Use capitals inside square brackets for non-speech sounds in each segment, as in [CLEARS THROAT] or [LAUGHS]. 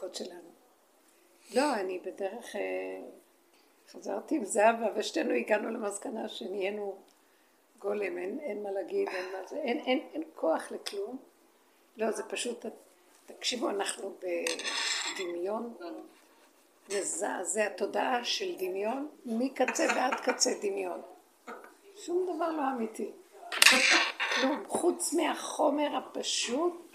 הספקות שלנו. לא, אני בדרך... אה, חזרתי עם זהבה ושתינו הגענו למסקנה שנהיינו גולם, אין, אין מה להגיד, אין מה זה, אין, אין, אין כוח לכלום. לא, זה פשוט, תקשיבו, אנחנו בדמיון מזעזע, תודעה של דמיון, מקצה ועד קצה דמיון. שום דבר לא אמיתי. כלום, חוץ מהחומר הפשוט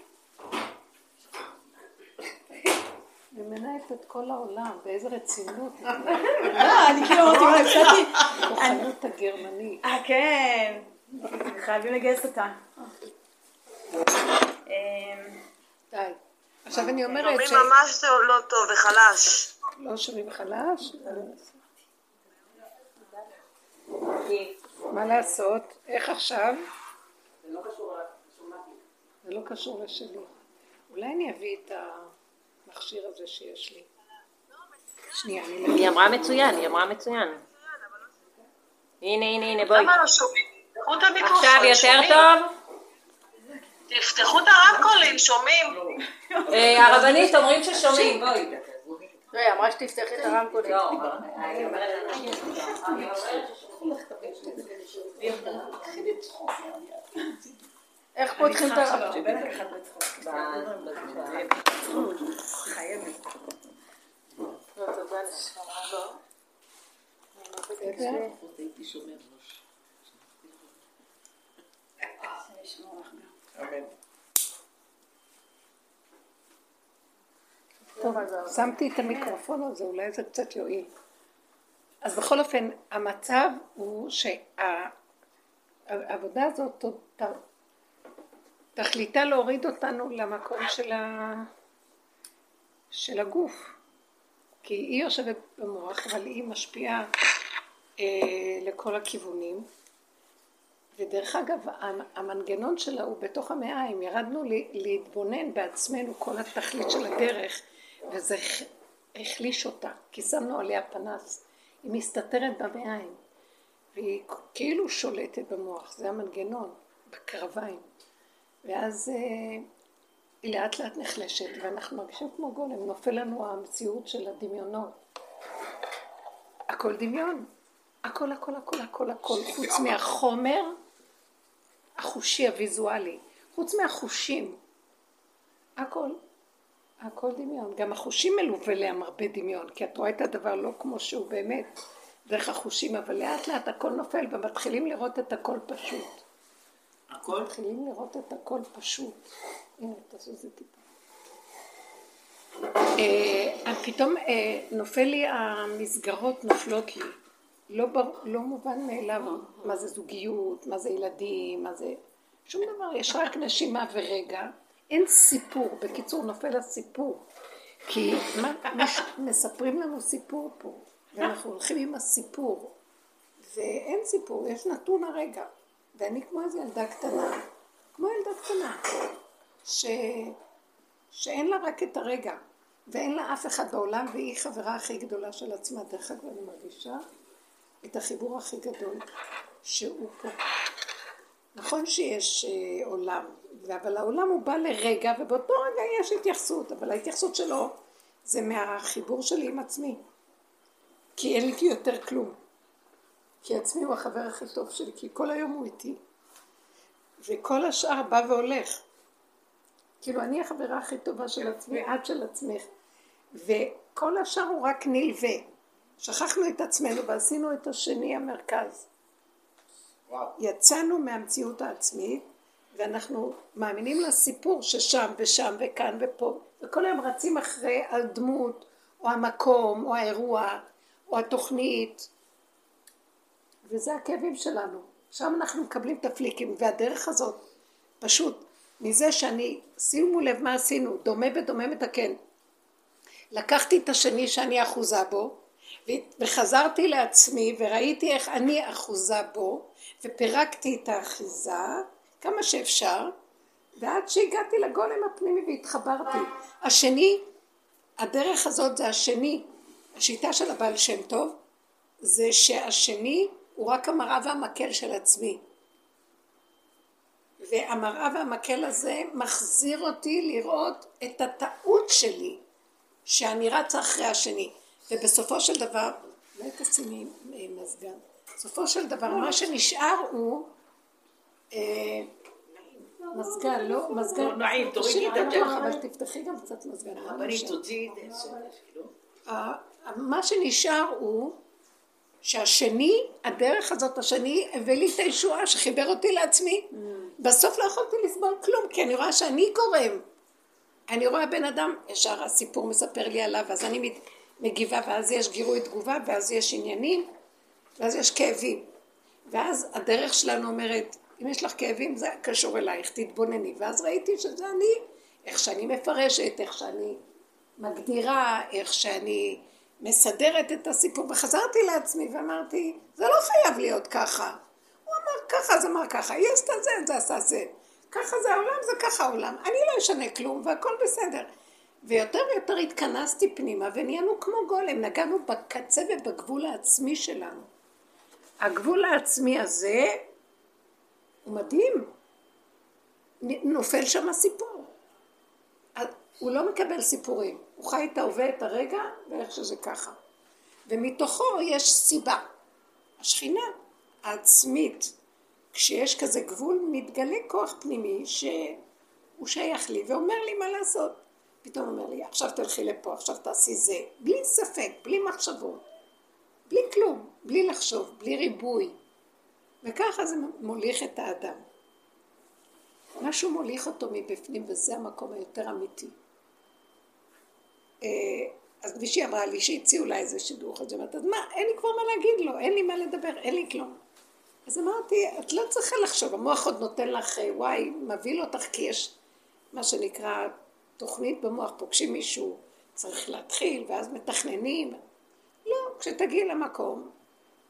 ומנהלת את כל העולם, באיזה רצינות. לא, אני כאילו אמרתי, מה, הפסדתי? כוחנות הגרמנית. אה, כן. חייבים לגייס אותה. אמ, די. עכשיו אני אומרת ש... שומעים ממש לא טוב וחלש. לא שומעים חלש? מה לעשות? איך עכשיו? זה לא קשור לשלי. אולי אני אביא את המכשיר הזה שיש לי. שנייה, אני... היא אמרה מצוין, היא אמרה מצוין. הנה, הנה, הנה, בואי. למה לא שומעים? תפתחו את המיקרופון, עכשיו יותר? טוב? תפתחו את הרמקולים, שומעים? אה, הרבנית אומרים ששומעים, בואי. לא, היא אמרה שתפתחי את הרמקולים. איך פותחים את הרמקולים? טוב, שמתי את המיקרופון הזה, אולי זה קצת יועיל. אז בכל אופן, המצב הוא שהעבודה הזאת תכליתה להוריד אותנו למקום של, ה... של הגוף. כי היא יושבת במוח, אבל היא משפיעה אה, לכל הכיוונים. ודרך אגב, המ- המנגנון שלה הוא בתוך המעיים. ירדנו להתבונן בעצמנו, כל התכלית של הדרך, וזה הח- החליש אותה, כי שמנו עליה פנס. היא מסתתרת במעיים, והיא כאילו שולטת במוח, זה המנגנון, בקרביים. ואז אה, היא לאט לאט נחלשת, ואנחנו מרגישים כמו גולם, נופל לנו המציאות של הדמיונות. הכל דמיון, הכל הכל הכל הכל הכל, חוץ מהחומר החושי הוויזואלי, חוץ מהחושים, הכל, הכל דמיון. גם החושים מלווה להם הרבה דמיון, כי את רואה את הדבר לא כמו שהוא באמת, דרך החושים, אבל לאט לאט הכל נופל ומתחילים לראות את הכל פשוט. הכל? מתחילים לראות את הכל פשוט. הנה, זה טיפה. אה, פתאום אה, נופל לי, המסגרות נופלות לי. לא, בר, לא מובן מאליו מה זה זוגיות, מה זה ילדים, מה זה... שום דבר, יש רק נשימה ורגע. אין סיפור, בקיצור נופל הסיפור. כי מה, מספרים לנו סיפור פה, ואנחנו הולכים עם הסיפור. ואין סיפור, יש נתון הרגע. ואני כמו איזו ילדה קטנה, כמו ילדה קטנה, ש... שאין לה רק את הרגע, ואין לה אף אחד בעולם, והיא חברה הכי גדולה של עצמה. דרך אגב, אני מרגישה את החיבור הכי גדול, שהוא פה. נכון שיש אה, עולם, אבל העולם הוא בא לרגע, ובאותו רגע יש התייחסות, אבל ההתייחסות שלו זה מהחיבור שלי עם עצמי. כי אין לי יותר כלום. כי עצמי הוא החבר הכי טוב שלי, כי כל היום הוא איתי. וכל השאר בא והולך. כאילו, אני החברה הכי טובה של עצמי, את של עצמך. וכל השאר הוא רק נלווה. שכחנו את עצמנו ועשינו את השני המרכז. וואו. יצאנו מהמציאות העצמית, ואנחנו מאמינים לסיפור ששם ושם וכאן ופה, וכל היום רצים אחרי הדמות, או המקום, או האירוע, או התוכנית, וזה הכאבים שלנו. שם אנחנו מקבלים את הפליקים, והדרך הזאת, פשוט, מזה שאני, שימו לב מה עשינו, דומה בדומה מתקן. לקחתי את השני שאני אחוזה בו, וחזרתי לעצמי וראיתי איך אני אחוזה בו, ופירקתי את האחיזה כמה שאפשר, ועד שהגעתי לגולם הפנימי והתחברתי. השני, הדרך הזאת זה השני, השיטה של הבעל שם טוב, זה שהשני הוא רק המראה והמקל של עצמי. והמראה והמקל הזה מחזיר אותי לראות את הטעות שלי. שאני רצה אחרי השני. ובסופו של דבר, אולי תשימי מזגן. בסופו של דבר, מה שנשאר הוא... אה, מזגן, לא, מזגן. נעים, תורידי את המוח, המוח, אבל תפתחי גם קצת מזגן. נשאר? תוציאי את זה. כאילו. מה שנשאר הוא שהשני, הדרך הזאת, השני הביא לי את הישועה שחיבר אותי לעצמי. בסוף לא יכולתי לסבול כלום, כי אני רואה שאני גורם. אני רואה בן אדם, ישר הסיפור מספר לי עליו, אז אני מגיבה, ואז יש גירוי תגובה, ואז יש עניינים, ואז יש כאבים. ואז הדרך שלנו אומרת, אם יש לך כאבים, זה קשור אלייך, תתבונני. ואז ראיתי שזה אני, איך שאני מפרשת, איך שאני מגדירה, איך שאני מסדרת את הסיפור, וחזרתי לעצמי ואמרתי, זה לא חייב להיות ככה. הוא אמר ככה, אז אמר ככה, היא עשתה זה, זה עשה זה. ככה זה העולם, זה ככה העולם. אני לא אשנה כלום, והכל בסדר. ויותר ויותר התכנסתי פנימה, ונהיינו כמו גולם, נגענו בקצה ובגבול העצמי שלנו. הגבול העצמי הזה הוא מדהים. נופל שם הסיפור. הוא לא מקבל סיפורים, הוא חי את ההווה, את הרגע, ואיך שזה ככה. ומתוכו יש סיבה. השכינה העצמית, כשיש כזה גבול, מתגלה כוח פנימי שהוא שייך לי ואומר לי מה לעשות. פתאום אומר לי, עכשיו תלכי לפה, עכשיו תעשי זה, בלי ספק, בלי מחשבות, בלי כלום, בלי לחשוב, בלי ריבוי. וככה זה מוליך את האדם. משהו מוליך אותו מבפנים, וזה המקום היותר אמיתי. אה, אז מישהי אמרה לי שהציעו לה איזה שידור, היא אומרת, אז מה, אין לי כבר מה להגיד לו, אין לי מה לדבר, אין לי כלום. אז אמרתי, את לא צריכה לחשוב, המוח עוד נותן לך, אה, וואי, מבהיל אותך, כי יש מה שנקרא תוכנית במוח, פוגשים מישהו, צריך להתחיל, ואז מתכננים. לא, כשתגיעי למקום,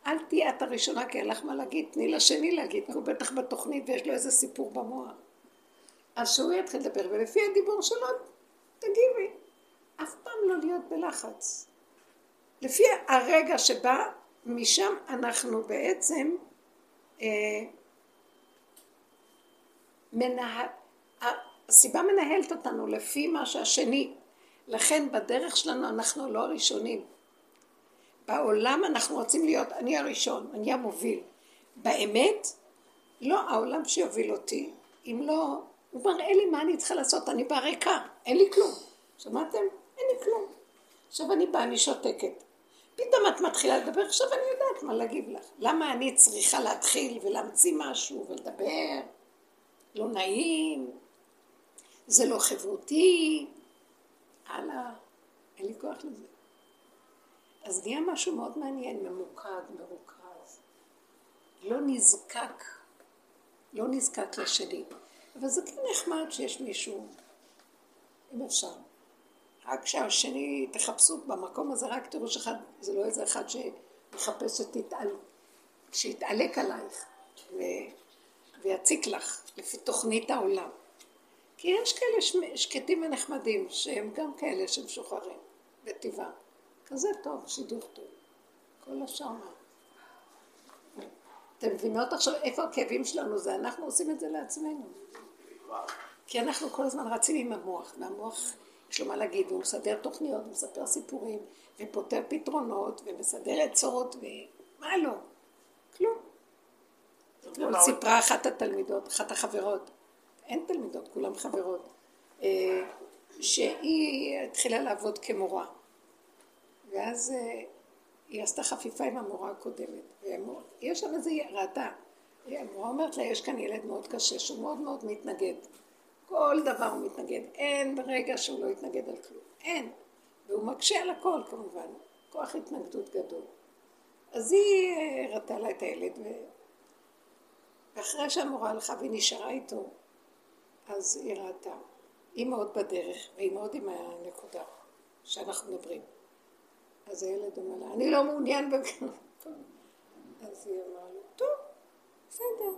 אל תהיי את הראשונה, כי אין לך מה להגיד, תני לשני להגיד, כי הוא בטח בתוכנית ויש לו איזה סיפור במוח. אז שהוא יתחיל לדבר, ולפי הדיבור שלו, תגיבי. אף פעם לא להיות בלחץ. לפי הרגע שבא, משם אנחנו בעצם אה, מנהל, הסיבה מנהלת אותנו לפי מה שהשני. לכן בדרך שלנו אנחנו לא הראשונים. בעולם אנחנו רוצים להיות, אני הראשון, אני המוביל. באמת, לא העולם שיוביל אותי. אם לא, הוא מראה לי מה אני צריכה לעשות, אני בריקה, אין לי כלום. שמעתם? לי כלום. עכשיו אני באה, אני שותקת. פתאום את מתחילה לדבר, עכשיו אני יודעת מה להגיב לך. למה אני צריכה להתחיל ולהמציא משהו ולדבר? לא נעים, זה לא חברותי, הלאה, אין לי כוח לזה. אז נהיה משהו מאוד מעניין, ממוקד, מרוכז. לא נזקק, לא נזקק לשני. אבל זה כן נחמד שיש מישהו, אם אפשר. רק שהשני, תחפשו במקום הזה, רק תראו שאחד, זה לא איזה אחד שמחפש שתתעל, שיתעלק עלייך ו, ויציק לך לפי תוכנית העולם. כי יש כאלה שמ- שקטים ונחמדים, שהם גם כאלה שמשוחררים בטבעם. כזה טוב, שידוך טוב. כל השאר מה? אתם מבינות עכשיו איפה הכאבים שלנו זה? אנחנו עושים את זה לעצמנו. כי אנחנו כל הזמן רצים עם המוח, והמוח יש לו מה להגיד, והוא מסדר תוכניות, ומספר סיפורים, ופותר פתרונות, ומסדר עצות, ומה לא? כלום. אתמול סיפרה אחת התלמידות, אחת החברות, אין תלמידות, כולן חברות, אה, שהיא התחילה לעבוד כמורה. ואז אה, היא עשתה חפיפה עם המורה הקודמת. יש שם איזה, ראתה. המורה אומרת לה, יש כאן ילד מאוד קשה, שהוא מאוד מאוד מתנגד. כל דבר הוא מתנגד. אין רגע שהוא לא יתנגד על כלום. אין. והוא מקשה על הכל כמובן. כוח התנגדות גדול. אז היא אה, ראתה לה את הילד. ואחרי שהמורה הלכה והיא נשארה איתו, אז היא ראתה. היא מאוד בדרך, והיא מאוד עם הנקודה שאנחנו מדברים. אז הילד אומר לה, אני לא מעוניין בכלום. אז היא אמרה לו, טוב, בסדר,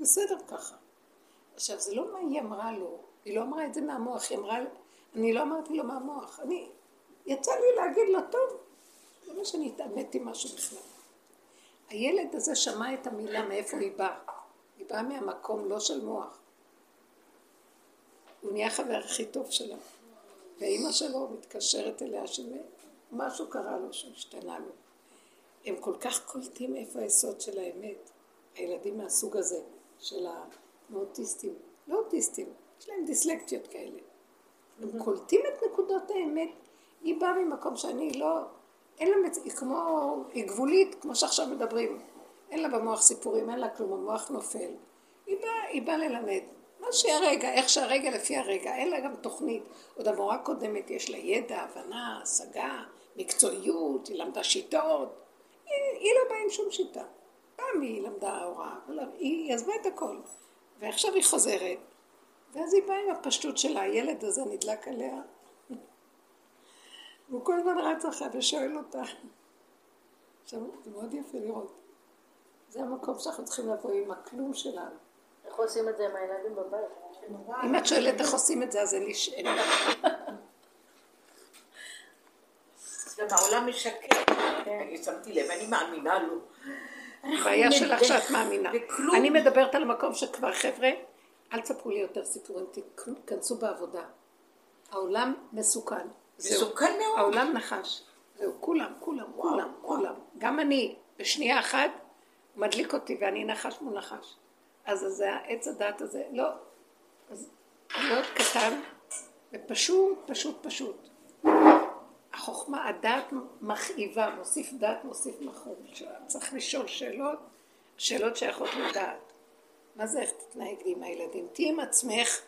בסדר ככה. עכשיו, זה לא מה היא אמרה לו, היא לא אמרה את זה מהמוח, היא אמרה, אני לא אמרתי לו מהמוח, אני, יצא לי להגיד לו, טוב, זה מה שאני אתעמת עם משהו בכלל. הילד הזה שמע את המילה מאיפה היא באה. היא באה מהמקום לא של מוח. הוא נהיה החבר הכי טוב שלה. ואימא שלו מתקשרת אליה שמשהו קרה לו, שהשתנה לו. הם כל כך קולטים איפה היסוד של האמת, הילדים מהסוג הזה, של האוטיסטים, לא אוטיסטים, יש להם דיסלקציות כאלה. הם קולטים את נקודות האמת, היא באה ממקום שאני לא, אין לה, מצ... היא כמו, היא גבולית, כמו שעכשיו מדברים. אין לה במוח סיפורים, אין לה כלום, המוח נופל. היא באה, היא באה ללמד. מה שהרגע, איך שהרגע לפי הרגע, אין לה גם תוכנית. עוד המורה קודמת יש לה ידע, הבנה, השגה, מקצועיות, היא למדה שיטות. היא, היא לא באה עם שום שיטה. פעם היא למדה הוראה, היא עזבה את הכל. ועכשיו היא חוזרת, ואז היא באה עם הפשטות שלה, הילד הזה נדלק עליה. והוא כל הזמן רץ אחריה ושואל אותה. עכשיו, זה מאוד יפה לראות. זה המקום שאנחנו צריכים לבוא עם הכלום שלנו. איך עושים את זה עם הילדים בבית? אם את שואלת איך עושים את זה, אז אין לי שאלה. גם העולם משקר. אני שמתי לב, אני מאמינה לו. הבעיה שלך שאת מאמינה. אני מדברת על המקום שכבר, חבר'ה, אל תספרו לי יותר סיפורים, תיכנסו בעבודה. העולם מסוכן. מסוכן מאוד. העולם נחש. זהו, כולם, כולם, כולם, כולם. גם אני, בשנייה אחת, מדליק אותי ואני נחש מול נחש. אז זה העץ הדת הזה, לא. אז להיות קטן ופשוט, פשוט, פשוט. החוכמה, הדעת מכאיבה, מוסיף דעת, מוסיף מחור. צריך לשאול שאלות, שאלות שייכות לדעת. מה זה איך תתנהג עם הילדים? תהיי עם עצמך,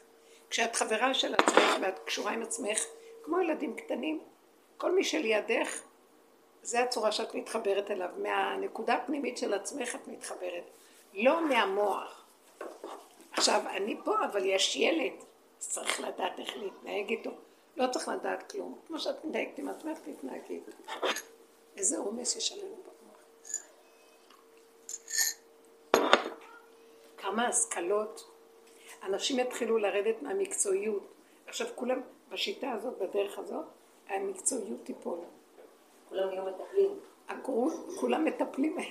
כשאת חברה של עצמך ואת קשורה עם עצמך, כמו ילדים קטנים, כל מי שלידך, זה הצורה שאת מתחברת אליו. מהנקודה הפנימית של עצמך את מתחברת, לא מהמוח. עכשיו, אני פה, אבל יש ילד, צריך לדעת איך להתנהג איתו. לא צריך לדעת כלום. כמו שאת מתנהגת עם עצמך, תתנהגי. איזה עומס יש עלינו במוח. כמה השכלות. אנשים יתחילו לרדת מהמקצועיות. עכשיו כולם, בשיטה הזאת, בדרך הזאת, המקצועיות תיפול. כולם יהיו מטפלים. כולם מטפלים [LAUGHS]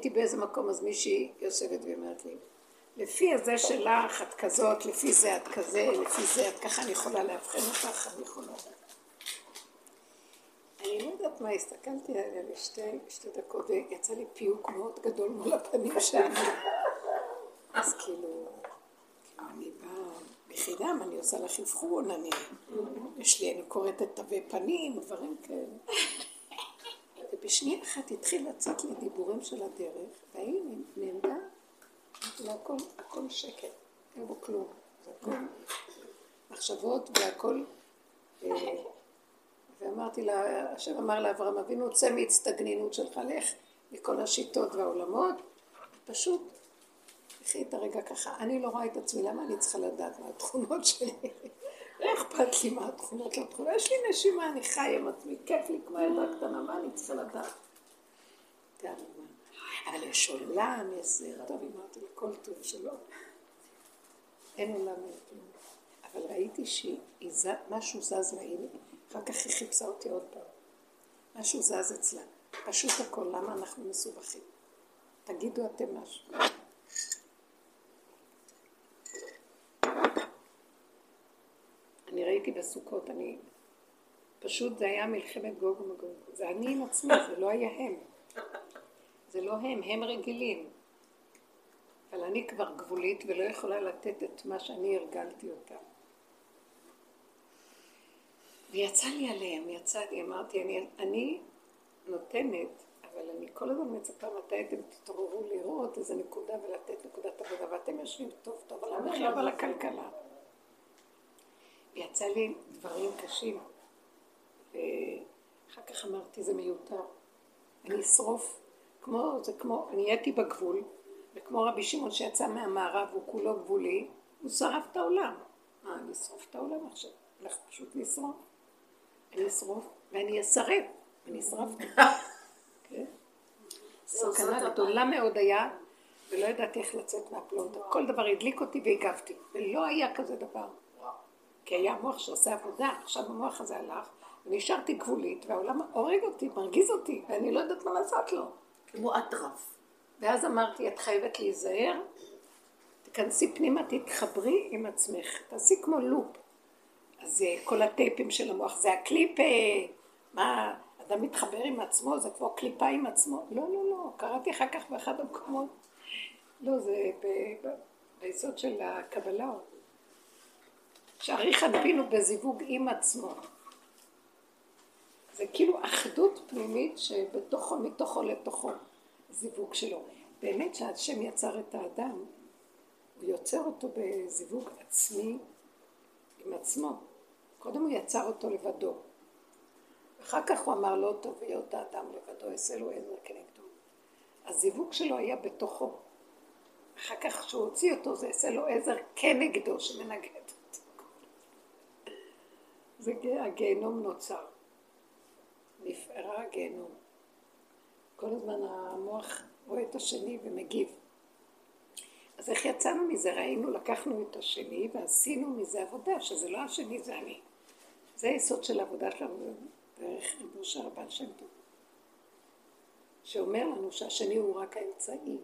הייתי באיזה מקום, אז מישהי יושבת ואומרת לי, לפי הזה שלך את כזאת, לפי זה את כזה, לפי זה את ככה, אני יכולה לאבחן אותך, אני יכולה... אני לא יודעת מה, הסתכלתי עליה לשתי שתי דקות ויצא לי פיוק מאוד גדול מול הפנים שלי. אז כאילו, אני באה בחינם, אני עושה לך אבחון, אני, יש לי, אני קוראת את תווי פנים, דברים כאלה. ובשנייה אחת התחיל לצאת לי דיבורים של הדרך, והיא נעמדה, אמרתי לה, הכל, הכל שקר, אין בו כלום, זה הכל מחשבות והכל, אה, ואמרתי לה, השם אמר לאברהם אבינו, צא מהצטגנינות שלך, לך מכל השיטות והעולמות, פשוט קחי את הרגע ככה, אני לא רואה את עצמי, למה אני צריכה לדעת מה התכונות שלי? לא אכפת לי מה התכונות לא תכונות, יש לי נשימה, אני חי עם עצמי, כיף לי כמו ילדה קטנה, מה אני צריכה לדעת? אבל יש עולם, יש זה, טוב, אמרתי לכל טוב שלא. אין עולם כלום. אבל ראיתי שמשהו זז לה, אחר כך היא חיפשה אותי עוד פעם. משהו זז אצלה. פשוט הכל, למה אנחנו מסובכים? תגידו אתם משהו. ראיתי בסוכות, אני... פשוט זה היה מלחמת גוג ומגוג. זה אני עם עצמי, זה לא היה הם. זה לא הם, הם רגילים. אבל אני כבר גבולית ולא יכולה לתת את מה שאני הרגלתי אותם. ויצא לי עליהם, יצא לי, אמרתי, אני, אני נותנת, אבל אני כל הזמן מצפה מתי אתם תתעוררו לראות איזה נקודה ולתת נקודת עבודה, ואתם יושבים טוב טוב על המחיה ועל הכלכלה. יצא לי דברים קשים, ואחר כך אמרתי, זה מיותר. אני אשרוף, כמו, זה כמו, אני הייתי בגבול, וכמו רבי שמעון שיצא מהמערב, הוא כולו גבולי, הוא שרף את העולם. מה, אני אשרוף את העולם עכשיו? הולך פשוט לשרוף. אני אשרוף, ואני אשרף, אני אשרפתי. [LAUGHS] כן? סכנה גדולה מאוד היה, ולא ידעתי איך לצאת מהפלונטר. כל דבר הדליק אותי והגבתי, ולא היה כזה דבר. כי היה מוח שעושה עבודה, עכשיו המוח הזה הלך, ונשארתי גבולית, והעולם הורג אותי, מרגיז אותי, ואני לא יודעת מה לעשות לו. כמו אטרף. ואז אמרתי, את חייבת להיזהר, תיכנסי פנימה, תתחברי עם עצמך, תעשי כמו לופ. אז אה, כל הטייפים של המוח, זה הקליפ, מה, אדם מתחבר עם עצמו, זה כמו קליפה עם עצמו. לא, לא, לא, קראתי אחר כך באחד המקומות. לא, זה ביסוד של הקבלה. שעריך אנפינו בזיווג עם עצמו. זה כאילו אחדות פנימית שבתוכו, מתוכו לתוכו, זיווג שלו. באמת שהשם יצר את האדם, הוא יוצר אותו בזיווג עצמי עם עצמו. קודם הוא יצר אותו לבדו. אחר כך הוא אמר לא טוב היות האדם לבדו, אעשה לו עזר כנגדו. הזיווג שלו היה בתוכו. אחר כך כשהוא הוציא אותו, זה יעשה לו עזר כנגדו שמנגד. זה הגיהנום נוצר. נפערה הגיהנום. כל הזמן המוח רואה את השני ומגיב. אז איך יצאנו מזה? ראינו, לקחנו את השני ועשינו מזה עבודה, שזה לא השני, זה אני. זה היסוד של העבודה שלנו, דרך ריבו של הבעל שם טוב. שאומר לנו שהשני הוא רק האמצעי.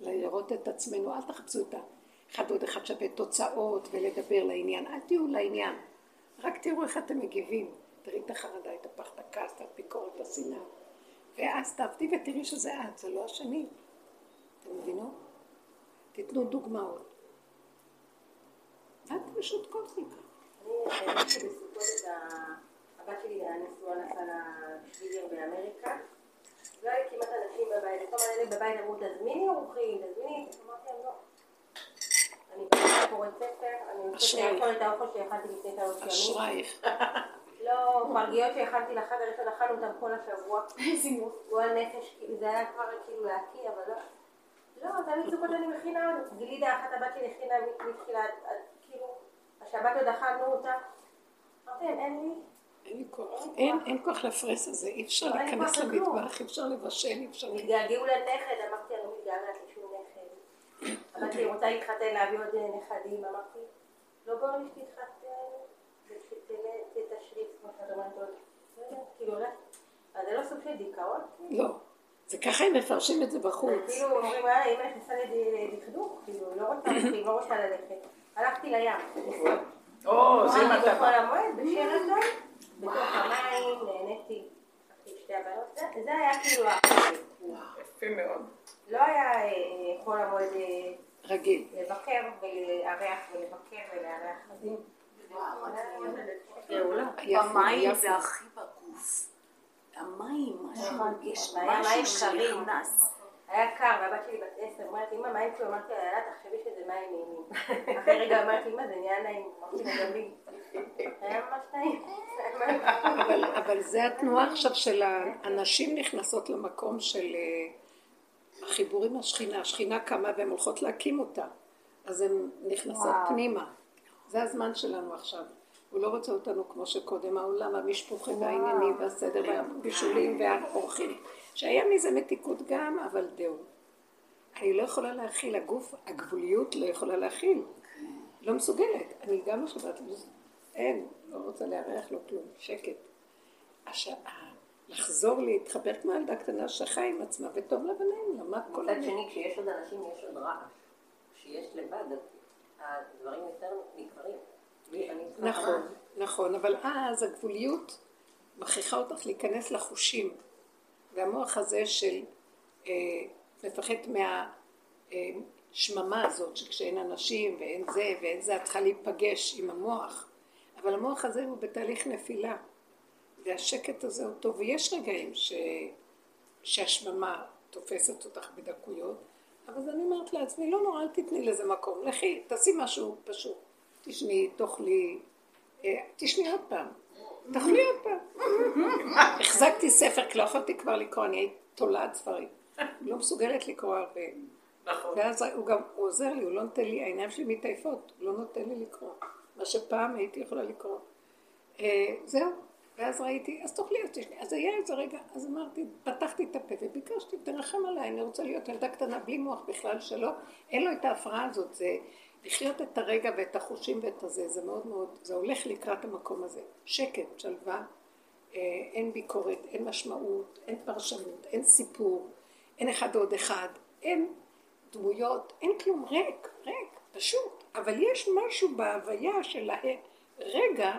לראות את עצמנו, אל תחפשו את האחד עוד אחד שווה תוצאות ולדבר לעניין, אל תהיו לעניין. רק תראו איך אתם מגיבים. תראי את החרדה, את הפחד, הכעס, את הביקורת, את השנאה. ואז תעבדי ותראי שזה את, זה לא השני. אתם מבינות? תיתנו דוגמאות. אל שותקות כל כך. אני האמת שבסוכות את ה... הבת שלי הנשואה נסעה לשוויגר באמריקה. לא היה כמעט אנשים בבית, הזמן אלה בבית אמרו תזמיני אורחים, תזמיני, אמרתי להם לא. אני קוראת ספר, אני אשרייך. לאכול את האוכל שהכנתי לפני שלוש ימים. [LAUGHS] לא, פרגיות שהכנתי לחג הראשון, אכלנו אותם כל השבוע. [LAUGHS] גועל נפש, כאילו, זה היה כבר כאילו להקיא, אבל לא. לא, תמיד סוכות אני מכינה, גלידה אחת הבת שלי הכינה מתחילת, עד- כאילו, השבת עוד אכלנו אותה. אמרתי להם, אין לי, אין לי כוח. אין, כוח לפרס הזה, אי אפשר להיכנס. למטבח, אי אפשר לבשל, אי אפשר... התגעגעו לנכד, אמרתי, אני לא מתגעגעת לשום נכד. הבת שלי רוצה להתחתן, להביא עוד אה, נכדים, אמרתי, לא ברור לי שתתחתן, ותשריף, כמו שאת אומרת, עוד. לא יודעת, כאילו, הולך. אז זה לא סוג של דיכאון? לא. זה ככה הם מפרשים את זה בחוץ. כאילו אומרים, אה, אמא נכנסה לדכדוך, כאילו, לא רוצה להתחיל, [COUGHS] לא רוצה ללכת. הלכתי לים. או, זה מטרה. בחול המועד, בשרתון, בתוך המים, נהניתי. זה- היה כאילו, יפה מאוד. לא היה אה, חול המועד אה, רגיל. לבקר ולארח ולבקר ולארח. במים יפה. זה הכי בגוף. המים, משהו, יש היה מים משהו. שנכנס. היה קר, והבת שלי בת עשר, אומרת, אמא, מים קרים? אמרתי לה, יאללה, תחשבי שזה מים נעימים. [LAUGHS] אחרי רגע אמרתי, אמא, זה נהיה נעים. אמרתי לה, גם לי. היה ממש נעים. אבל, זה התנועה עכשיו של הנשים נכנסות למקום של אה, החיבור עם השכינה. השכינה קמה והן הולכות להקים אותה. אז הן נכנסות פנימה. זה הזמן שלנו עכשיו. הוא לא רוצה אותנו כמו שקודם העולם, המשפוחים והעניינים והסדר והבישולים והאורחים. שהיה מזה מתיקות גם, אבל דהו. אני לא יכולה להכיל, הגוף, הגבוליות לא יכולה להכיל. לא מסוגלת. אני גם בשבת, אין, לא רוצה לארח, לא כלום, שקט. הש... לחזור להתחבר כמו ילדה קטנה שחיה עם עצמה, וטוב לה ונעים לה, מה כל מצד? שני, כשיש עוד אנשים יש עוד רעש. כשיש לבד, הדברים יותר צריכה נכון. נכון, אבל אז הגבוליות מכריחה אותך להיכנס לחושים. והמוח הזה של אה, מפחד מהשממה הזאת, שכשאין אנשים ואין זה ואין זה, את צריכה להיפגש עם המוח. אבל המוח הזה הוא בתהליך נפילה. והשקט הזה הוא טוב, ויש רגעים ש... שהשממה תופסת אותך בדקויות, אבל אז אני אומרת לעצמי, לא נורא, אל תתני לזה מקום, לכי, תעשי משהו פשוט. תשני, תאכלי, אה, תשני עוד פעם, תאכלי עוד פעם. [LAUGHS] החזקתי ספר, כי לא יכולתי כבר לקרוא, אני הייתי תולעת ספרים. לא מסוגלת לקרוא הרבה. נכון. ואז הוא גם, הוא עוזר לי, הוא לא נותן לי, העיניים שלי מתעייפות, הוא לא נותן לי לקרוא. מה שפעם הייתי יכולה לקרוא. אה, זהו, ואז ראיתי, אז תאכלי, אז תשני. אז היה איזה רגע, אז אמרתי, פתחתי את הפה וביקשתי, תרחם עליי, אני רוצה להיות ילדה קטנה בלי מוח בכלל שלא, אין לו את ההפרעה הזאת, זה לחיות את הרגע ואת החושים ואת הזה, זה מאוד מאוד, זה הולך לקראת המקום הזה. שקט, שלווה, אה, אין ביקורת, אין משמעות, אין פרשנות, אין סיפור, אין אחד עוד אחד, אין דמויות, אין כלום, ריק, ריק, פשוט. אבל יש משהו בהוויה של הרגע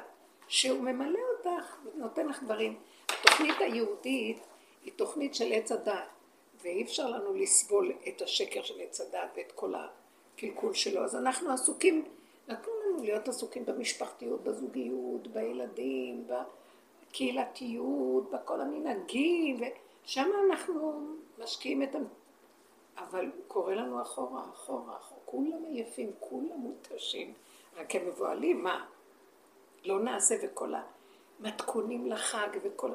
שהוא ממלא אותך ונותן לך דברים. התוכנית היהודית היא תוכנית של עץ הדת, ואי אפשר לנו לסבול את השקר של עץ הדת ואת כל הקלקול שלו. אז אנחנו עסוקים, נתנו לנו להיות עסוקים במשפחתיות, בזוגיות, בילדים, בקהילתיות, בכל המנהגים, ושם אנחנו משקיעים את ה... אבל קורה לנו אחורה, אחורה, אחורה. כולם עייפים, כולם מותשים, רק הם מבוהלים, מה? לא נעשה וכל המתכונים לחג וכל.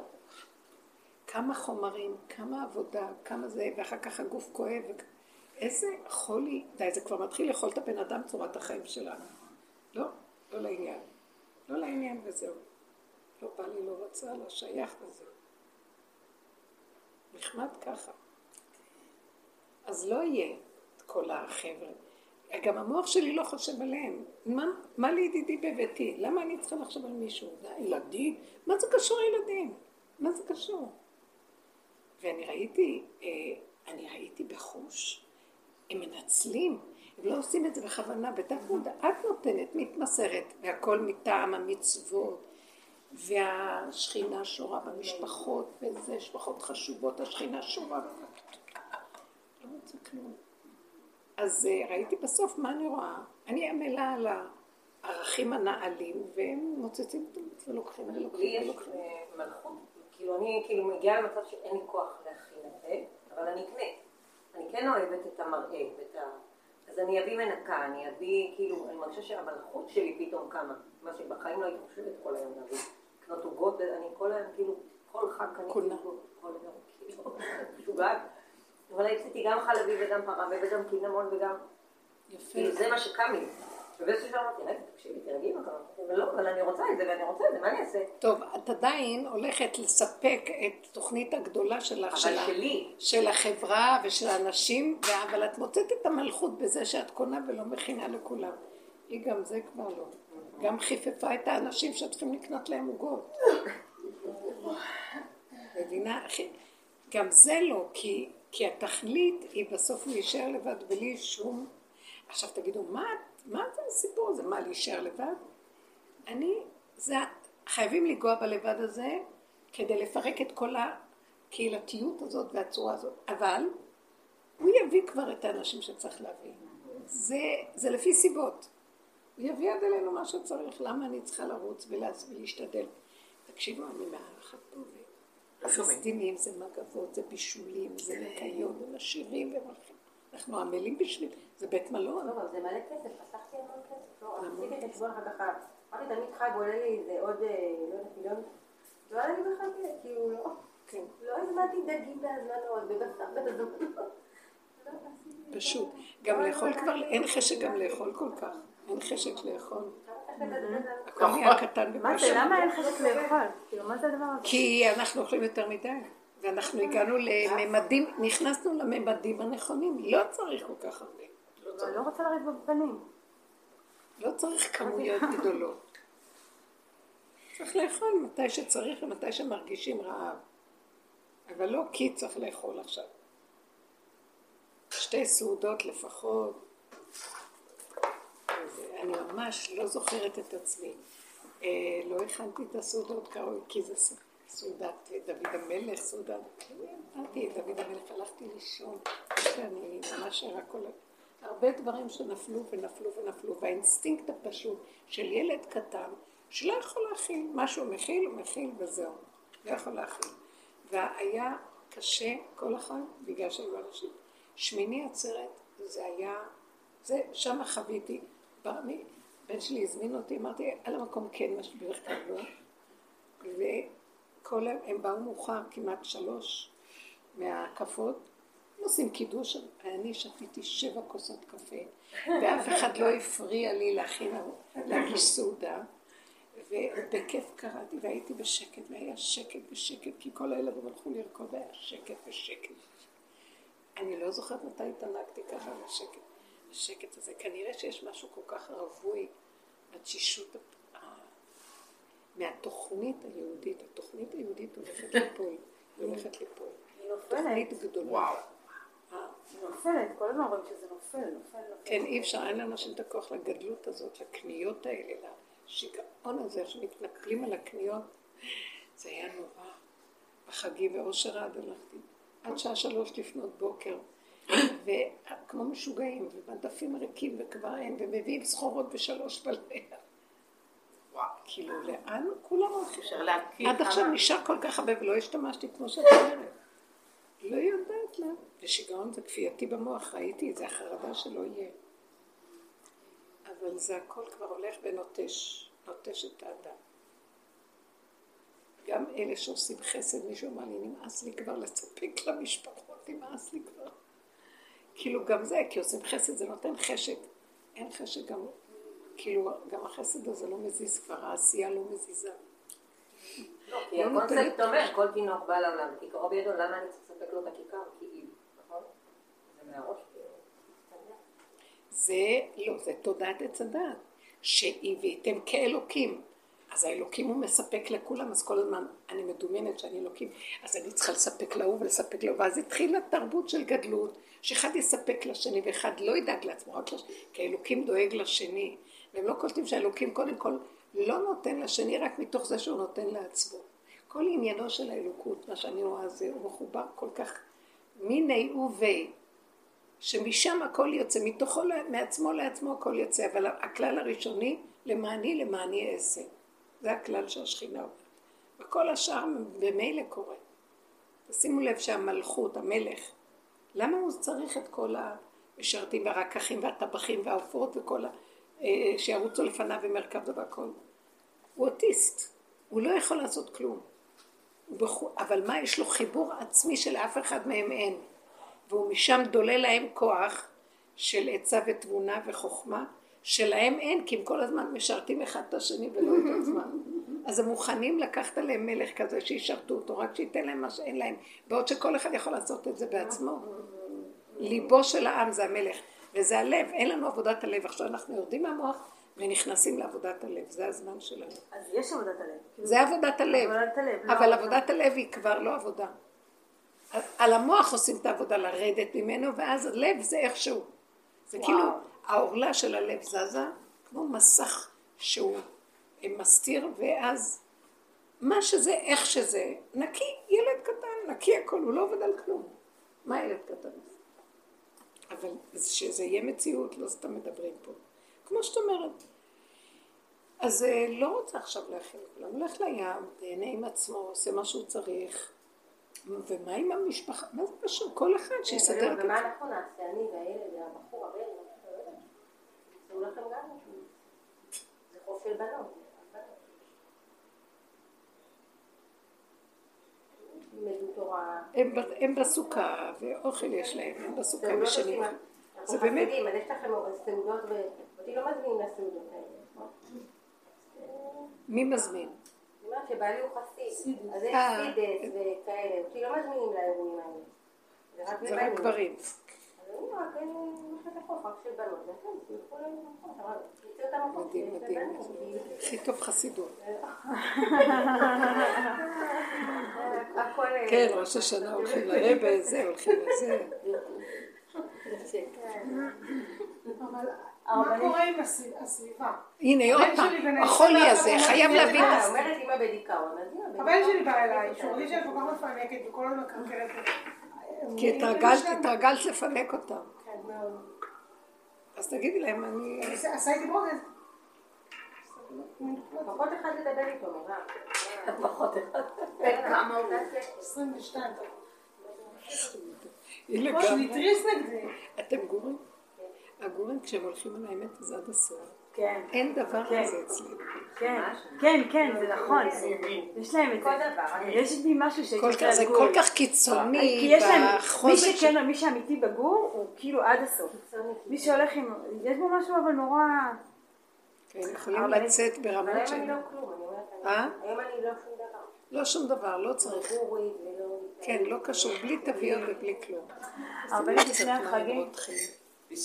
כמה חומרים, כמה עבודה, כמה זה, ואחר כך הגוף כואב. איזה חולי, די, זה כבר מתחיל לאכול את הבן אדם צורת החיים שלנו. לא, לא לעניין. לא לעניין וזהו. לא בא לי, לא רצה, לא שייך וזהו. נחמד ככה. אז לא יהיה את כל החבר'ה. גם המוח שלי לא חושב עליהם. מה, מה לידידי בביתי? למה אני צריכה לחשוב על מישהו? זה ילדים? מה זה קשור לילדים? מה זה קשור? ואני ראיתי, אה, אני ראיתי בחוש, הם מנצלים, הם לא עושים את זה בכוונה, בתת מודע, את נותנת, מתמסרת, והכל מטעם המצוות, והשכינה שורה במשפחות, וזה משפחות חשובות, השכינה שורה, לא רוצה כלום. אז אה, ראיתי בסוף מה אני רואה, אני עמלה על הערכים הנעלים, והם מוצצים ולוקחים ולוקחים ולוקחים. לי יש אה, מלכות כאילו אני כאילו מגיעה למצב שאין לי כוח להכין את זה, אבל אני אקנה. אני כן אוהבת את המראה ואת ה... אז אני אביא מנקה, אני אביא, כאילו, אני מרגישה שהמלכות שלי פתאום קמה, מה שבחיים לא הייתי חושבת כל היום להביא. לקנות עוגות, אני כל היום, כאילו, כל חג קניתי עוגות, כל היום, כאילו, [LAUGHS] משוגעת. אבל הייתי גם חלבי וגם פרווה וגם קינמון וגם... יפה. כאילו, זה מה שקם לי. ובאיזשהו שלב אמרתי, רגע, תקשיבי, תרגעי מה קרה. ולא, אבל אני רוצה את זה ואני רוצה את זה, מה אני אעשה? טוב, את עדיין הולכת לספק את תוכנית הגדולה שלך, אבל שלי. של החברה ושל האנשים, אבל את מוצאת את המלכות בזה שאת קונה ולא מכינה לכולם. היא גם זה כבר לא. גם חיפפה את האנשים שצריכים לקנות להם עוגות. [LAUGHS] מבינה? גם זה לא, כי, כי התכלית היא בסוף להישאר לבד בלי שום... עכשיו תגידו, מה מה זה הסיפור הזה? מה, להישאר לבד? אני, זה, חייבים לנגוע בלבד הזה כדי לפרק את כל הקהילתיות הזאת והצורה הזאת. אבל הוא יביא כבר את האנשים שצריך להביא. זה, זה לפי סיבות. הוא יביא עד אלינו מה שצריך. למה אני צריכה לרוץ ולהשתדל? תקשיבו, אני מארחת פה זה סדינים, זה מגבות, זה בישולים, זה ניקיון, זה שירים ומלכים. אנחנו עמלים בשביל, זה בית מלון. לא, אבל זה מלא כסף, חסכתי המון כסף. לא, עשיתי חשבון אחר כך, אמרתי תמיד חג עולה לי איזה עוד, אה, לא יודעת, מיליון. לא היה לי בכלל כסף, כאילו לא. כן. לא הזמנתי דגים בהזמנות, ובשר בהזמנות. פשוט. גם לאכול כבר, אין חשק גם לאכול כל כך. אין חשק לאכול. קטן בפשע. מה זה, למה אין חשק לאכול? כאילו, מה זה הדבר הזה? כי אנחנו אוכלים יותר מדי. ואנחנו הגענו לממדים, נכנסנו לממדים הנכונים, לא צריך כל כך הרבה. לא, לא רוצה לריב בפנים. לא צריך כמויות [LAUGHS] גדולות. צריך לאכול מתי שצריך ומתי שמרגישים רעב. אבל לא כי צריך לאכול עכשיו. שתי סעודות לפחות. אני ממש לא זוכרת את עצמי. אה, לא הכנתי את הסעודות כראוי, כי זה סעודת דוד המלך, סעודת... אמרתי, דוד המלך, הלכתי לישון. אני ממש ערה כל... הרבה דברים שנפלו ונפלו ונפלו, והאינסטינקט הפשוט של ילד קטן, שלא יכול להכיל, משהו מכיל, הוא מכיל וזהו, לא יכול להכיל. והיה קשה כל אחד, בגלל שהיו אנשים. שמיני עצרת, זה היה, זה, שם חוויתי. בן שלי הזמין אותי, אמרתי, על המקום כן, כלל לא. וכל, הם באו מאוחר, כמעט שלוש מהקפות, עושים קידוש, אני שתיתי שבע כוסות קפה, ואף אחד לא הפריע לי להכין, להגיש סעודה, ובכיף קראתי, והייתי בשקט, והיה שקט ושקט, כי כל הילדים הלכו לרקוד, והיה שקט ושקט. אני לא זוכרת מתי התענגתי ככה בשקט. השקט הזה, כנראה שיש משהו כל כך רווי בתשישות מהתוכנית היהודית. התוכנית היהודית הולכת ליפול, היא הולכת ליפול. תוכנית גדולה. וואו. נופלת, כל הזמן רואים שזה נופל, נופל, נופל. כן, אי אפשר, אין לאנשים את הכוח לגדלות הזאת, לקניות האלה, לשיגעון הזה שמתנפלים על הקניות. זה היה נורא. בחגים באושר עד הלכתי, עד שעה שלוש לפנות בוקר, וכמו משוגעים, ומדפים ריקים וכבר אין, ומביאים סחורות בשלוש בלילה. כאילו, לאן כולם הולכים? עד עכשיו נשאר כל כך הרבה ולא השתמשתי כמו שאת אומרת. לא יודעת לה. ושיגעון זה כפייתי במוח, ראיתי את זה, החרדה שלא יהיה. אבל זה הכל כבר הולך ונוטש, נוטש את האדם. גם אלה שעושים חסד, מישהו אמר לי, נמאס לי כבר לספק למשפחות, נמאס לי כבר. כאילו גם זה, כי עושים חסד זה נותן חשק. אין חשק גם, כאילו גם החסד הזה לא מזיז כבר, העשייה לא מזיזה. לא, כי לא הקונספט אומר, כל תינוק בא לעולם, כיכרו בידו, למה אני צריך לספק לו את הכיכר? כאילו, נכון? זה מהראש, כאילו. זה, לא, זה תודעת עץ הדעת, שהבאתם כאלוקים. אז האלוקים הוא מספק לכולם, אז כל הזמן אני מדומיינת שאני אלוקים, אז אני צריכה לספק להוא ולספק לו, ואז התחילה תרבות של גדלות, שאחד יספק לשני ואחד לא ידאג לעצמו, רק לש... כי האלוקים דואג לשני, והם לא קולטים שהאלוקים קודם כל לא נותן לשני רק מתוך זה שהוא נותן לעצמו. כל עניינו של האלוקות, מה שאני רואה זה, הוא מחובר כל כך מיני ובי, שמשם הכל יוצא, מתוכו, מעצמו לעצמו הכל יוצא, אבל הכלל הראשוני, למעני למעני אעשה. זה הכלל שהשכינה אומרת. וכל השאר במילא קורה. תשימו לב שהמלכות, המלך, למה הוא צריך את כל המשרתים והרקחים והטבחים והעופות וכל ה... אה, שירוצו לפניו ומרכב והכל? הוא אוטיסט, הוא לא יכול לעשות כלום. אבל מה, יש לו חיבור עצמי שלאף אחד מהם אין. והוא משם דולה להם כוח של עצה ותבונה וחוכמה, שלהם אין, כי הם כל הזמן משרתים אחד את השני ולא את עצמם. אז הם מוכנים לקחת עליהם מלך כזה שישרתו אותו, רק שייתן להם מה שאין להם, בעוד שכל אחד יכול לעשות את זה בעצמו. ליבו של העם זה המלך, וזה הלב, אין לנו עבודת הלב. עכשיו אנחנו יורדים מהמוח ונכנסים לעבודת הלב, זה הזמן שלנו. אז יש עבודת הלב. כאילו, זה עבודת הלב, עבודת הלב, לא אבל עבודה. עבודת הלב היא כבר לא עבודה. על- המוח עושים את העבודה לרדת ממנו, ואז הלב זה איכשהו. זה כאילו, העורלה של הלב זזה, כמו מסך שהוא מסתיר, ואז מה שזה, איך שזה, נקי, ילד קטן, נקי הכל, הוא לא עובד על כלום. מה ילד קטן? אבל שזה יהיה מציאות, לא סתם מדברים פה. כמו שאת אומרת. אז אה, לא רוצה עכשיו להכין כולם, הולך לים, תהנה עם עצמו, עושה מה שהוא צריך. ומה עם המשפחה? מה זה קשור? כל אחד שיסדר את ומה עצמו. אנחנו נעשה? אני והילד והבחור, הבן, לא. זה חוף של בנות. ילמדו תורה. הם בסוכה, ואוכל יש להם, הם בסוכה. עושים- אנחנו זה באמת- אז יש לכם סעודות, ואותי לא מזמינים לסעודות האלה. מי מזמין? אני אומרת שבעלי הוא חסיד, אז יש אה. סידס וכאלה, אותי לא מזמינים לאירועים האלה. זה רק. גברים. אה. הכי טוב חסידות. [LAUGHS] הכל... אה, כן, ראש השנה הולכים לרבה, זה, הולכים לזה. מה קורה עם הסביבה? הנה, עוד פעם, החולי הזה חייב להבין את אה, זה. אומרת אמא בדיכאון, אז אמא הבן שלי בא אליי, שהוא מרגיש שאני כל כך מפנקת וכל הזמן מקרקרת. כי התרגלת, התרגלת לפנק אותם. כן, מאוד. אז תגידי להם, אני... עשה איתי ברוגז. פחות אחד לדבר איתו, מירב. פחות אחד. [LAUGHS] כמה הוא? 22. הנה כמו גם, שהוא התריס נגדי. אתם גורים? הגורים כשהם הולכים על האמת אז עד הסוף. כן, אין דבר כן. כזה אצלנו. כן, כן, כן, זה נכון. יש להם את זה. יש לי משהו שהייתי כל רוצה כך- זה. כל כך כי קיצוני יש להם, מי בחוזק מי שאמיתי בגור, הוא כאילו עד הסוף. מי שהולך עם, יש בו משהו אבל נורא... כן, יכולים אבל- לצאת אבל ברמות היום של... אני לא כלום, אני אומרת, אה? היום אני לא שום דבר. לא שום דבר, לא צריך. ולא... כן, לא קשור, בלי תוויות ובלי כלום. הרבה קצת לפני החגים.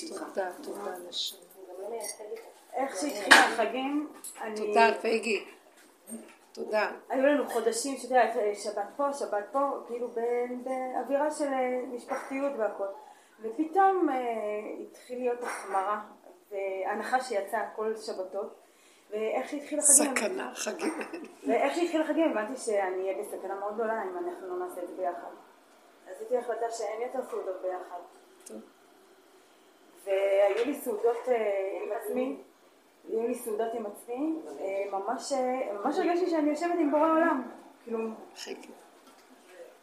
תודה, תודה נשמה. איך שהתחילו החגים, אני... תודה, פייגי. תודה. היו לנו חודשים, שאתה יודע, שבת פה, שבת פה, כאילו באווירה של אה, משפחתיות והכל. ופתאום אה, התחיל להיות החמרה, והנחש שיצא כל שבתות, ואיך שהתחיל החגים, סכנה, חגים. ואיך שהתחיל החגים הבנתי שאני אהיה בסכנה מאוד גדולה אם אנחנו לא נעשה את זה ביחד. אז עשיתי החלטה שאין יותר סעודות ביחד. והיו לי סעודות אה, עם עצמי, היו לי סעודות עם עצמי, אה, ממש, אה, ממש הרגשתי שאני יושבת עם בורא עולם. כאילו.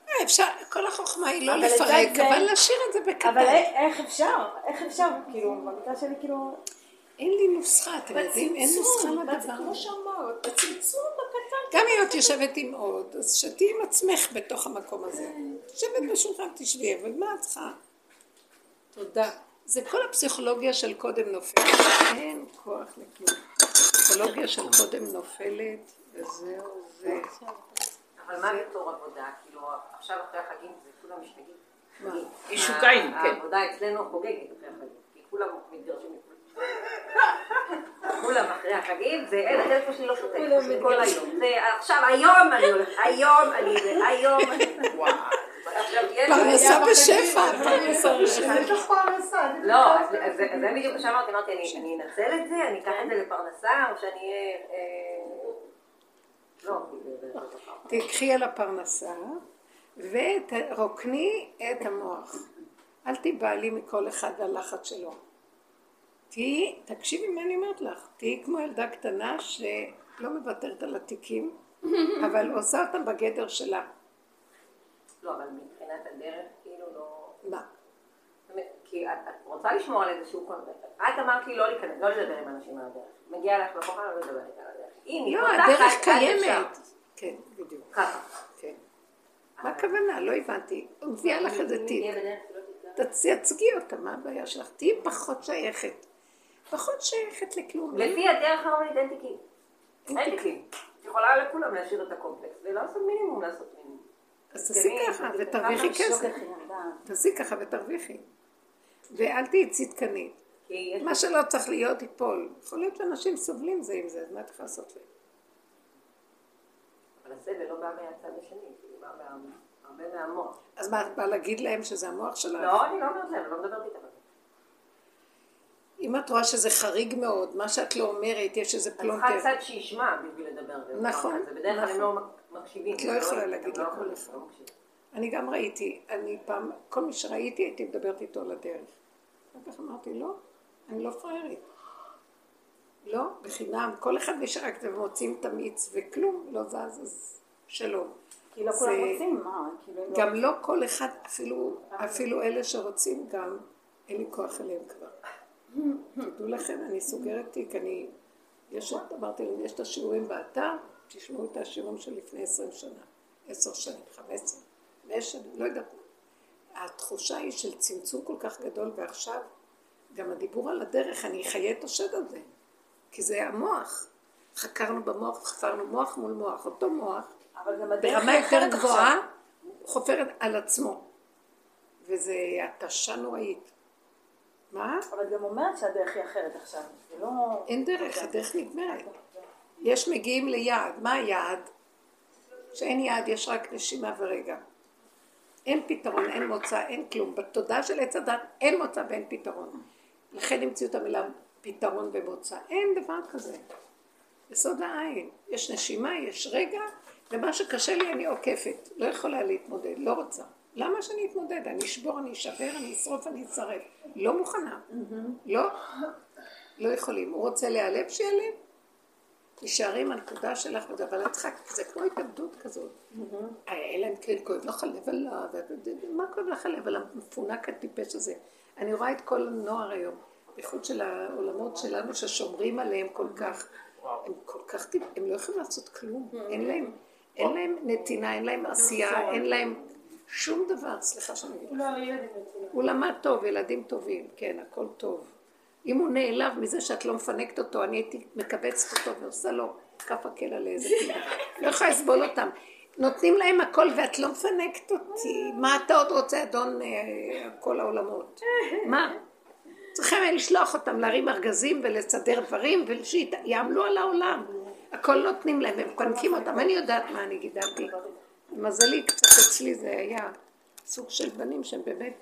אה, אפשר, כל החוכמה היא לא אבל לפרק, אבל להשאיר את זה אבל בקטן. א- איך אפשר? איך אפשר? כאילו, במקרה שלי כאילו... אין לי נוסחה, אתם יודעים? אין נוסחה לדבר. כמו שאמרת, בצמצום בקטן. גם אם את יושבת עם עוד, אז שתהיי עם עצמך בתוך המקום הזה. יושבת בשולחן, תשבי, אבל מה את צריכה? תודה. זה כל הפסיכולוגיה של קודם נופלת. אין כוח לכלום. הפסיכולוגיה של קודם נופלת, וזהו זה. אבל מה בתור עבודה? כאילו, עכשיו אחרי החגים זה כולם משתגעים. מה? משוגעים, כן. העבודה אצלנו חוגגת אחרי החגים, כי כולם מתגרשים. כולם אחרי החגים, ואין, הטלפון שלי לא שותק, כל היום. זה עכשיו, היום אני הולכת, היום אני, זה, היום אני. עכשיו, יש- פרנסה בשפע. יש לך פרנסה. לא, אז זה בדיוק מה שאמרתי, אמרתי, אני אני אנצל את זה, אני אקח את זה לפרנסה, או שאני אהיה... אה, לא, תקחי על הפרנסה ורוקני את המוח. אל תיבהלי מכל אחד והלחץ שלו. תהיי, תקשיבי מה אני אומרת לך, תהיי כמו ילדה קטנה שלא מוותרת על התיקים, אבל עושה אותם בגדר שלה. לא, אבל מבחינת הדרך, כאילו לא... מה? כי את, את רוצה לשמור על איזשהו קונטקט. את אמרת לי לא להיכנס, לא לדבר עם אנשים על הדרך. מגיע לך לקוחה, לא לדבר איתה על הדרך. אם היא לא, פותחת, הדרך. קיימת. כן, בדיוק. ככה. כן. מה הכוונה? לא הבנתי. הוא מביאה לך איזה שלא תדע. תייצגי אותה, מה הבעיה שלך? תהיי פחות שייכת. פחות שייכת לכלום. לפי הדרך הרומנית אין תיקים. אין תיקים. את יכולה לכולם להשאיר את הקומפלקס, ולעשות מינימום לעשות מינימום. אז תעשי ככה ותרוויחי כסף. תעשי ככה ותרוויחי. ואל תהיי צדקנית. מה שלא צריך להיות ייפול. יכול להיות שאנשים סובלים זה עם זה, אז מה את יכולה לעשות להם? אבל הסבל לא בא מהצד השני, כאילו בא הרבה מהמוח. אז מה, את באה להגיד להם שזה המוח שלך? לא, אני לא אומרת להם, אני לא מדברת איתם. זה. אם את רואה שזה חריג מאוד, מה שאת לא אומרת, יש איזה את צריכה פלונטר. צד שישמע בשביל לדבר. בדבר נכון, כזה. בדרך כלל לא מקשיבים. את לא הם יכולה להגיד לא לכל אחד. לא. אני גם ראיתי, אני פעם, כל מי שראיתי הייתי מדברת איתו על הדרך. אחר כך אמרתי, לא, אני לא פראיירית. לא, בחינם, כל אחד משרק ומוצאים את המיץ וכלום לא זז, אז שלום. כי לא זה- כולם רוצים, מה? כאילו, לא- גם לא כל אחד, אפילו, אפילו אלה שרוצים גם, אין לי כוח אליהם כבר. [LAUGHS] תדעו לכם, אני סוגרת תיק, אני, יש, אמרתי להם, יש את השיעורים באתר, תשמעו את השיעורים של לפני עשרים שנה, עשר שנים, חמש עשרה, חמש שנים, לא יודעת מה. התחושה היא של צמצום כל כך גדול, ועכשיו, גם הדיבור על הדרך, אני אחיה את השד הזה, כי זה המוח. חקרנו במוח, חפרנו מוח מול מוח, אותו מוח, אבל גם הדרך ברמה יותר גבוהה. חופרת על עצמו. וזה התשה נוראית. מה? אבל גם אומרת שהדרך היא אחרת עכשיו. זה לא... אין דרך, הדרך נגמרת. יש מגיעים ליעד. מה היעד? שאין יעד, יש רק נשימה ורגע. אין פתרון, אין מוצא, אין כלום. בתודעה של עץ הדת אין מוצא ואין פתרון. לכן המציאו את המילה פתרון ומוצא. אין דבר כזה. יסוד העין. יש נשימה, יש רגע, ומה שקשה לי אני עוקפת. לא יכולה להתמודד, לא רוצה. למה שאני אתמודד? אני אשבור, אני אשבר, אני אשרוף, אני אצרף. לא מוכנה. לא. לא יכולים. הוא רוצה להיעלב, שיעלב. תישארי עם הנקודה שלך, אבל את צריכה, זה כמו התאבדות כזאת. אה, אלא אם כן כואב לך הלב עליו, מה כואב לך הלב על המפונק הטיפש הזה? אני רואה את כל הנוער היום, בייחוד של העולמות שלנו ששומרים עליהם כל כך, הם כל כך, טיפ- הם לא יכולים לעשות כלום, אין להם, אין להם נתינה, אין להם עשייה, אין להם שום דבר, סליחה שאני אגיד לך. הוא למד טוב, ילדים טובים, כן, הכל טוב. אם הוא נעלב מזה שאת לא מפנקת אותו, אני הייתי מקבצת אותו ועושה לו כף הקל על איזה פינה. לא יכולה לסבול אותם. נותנים להם הכל ואת לא מפנקת אותי. מה אתה עוד רוצה, אדון אה, כל העולמות? מה? צריכים לשלוח אותם להרים ארגזים ולסדר דברים ושיעמלו על העולם. הכל נותנים להם, הם מפנקים אותם. אני יודעת מה אני גידלתי. למזלי, קצת אצלי זה היה סוג של בנים שהם באמת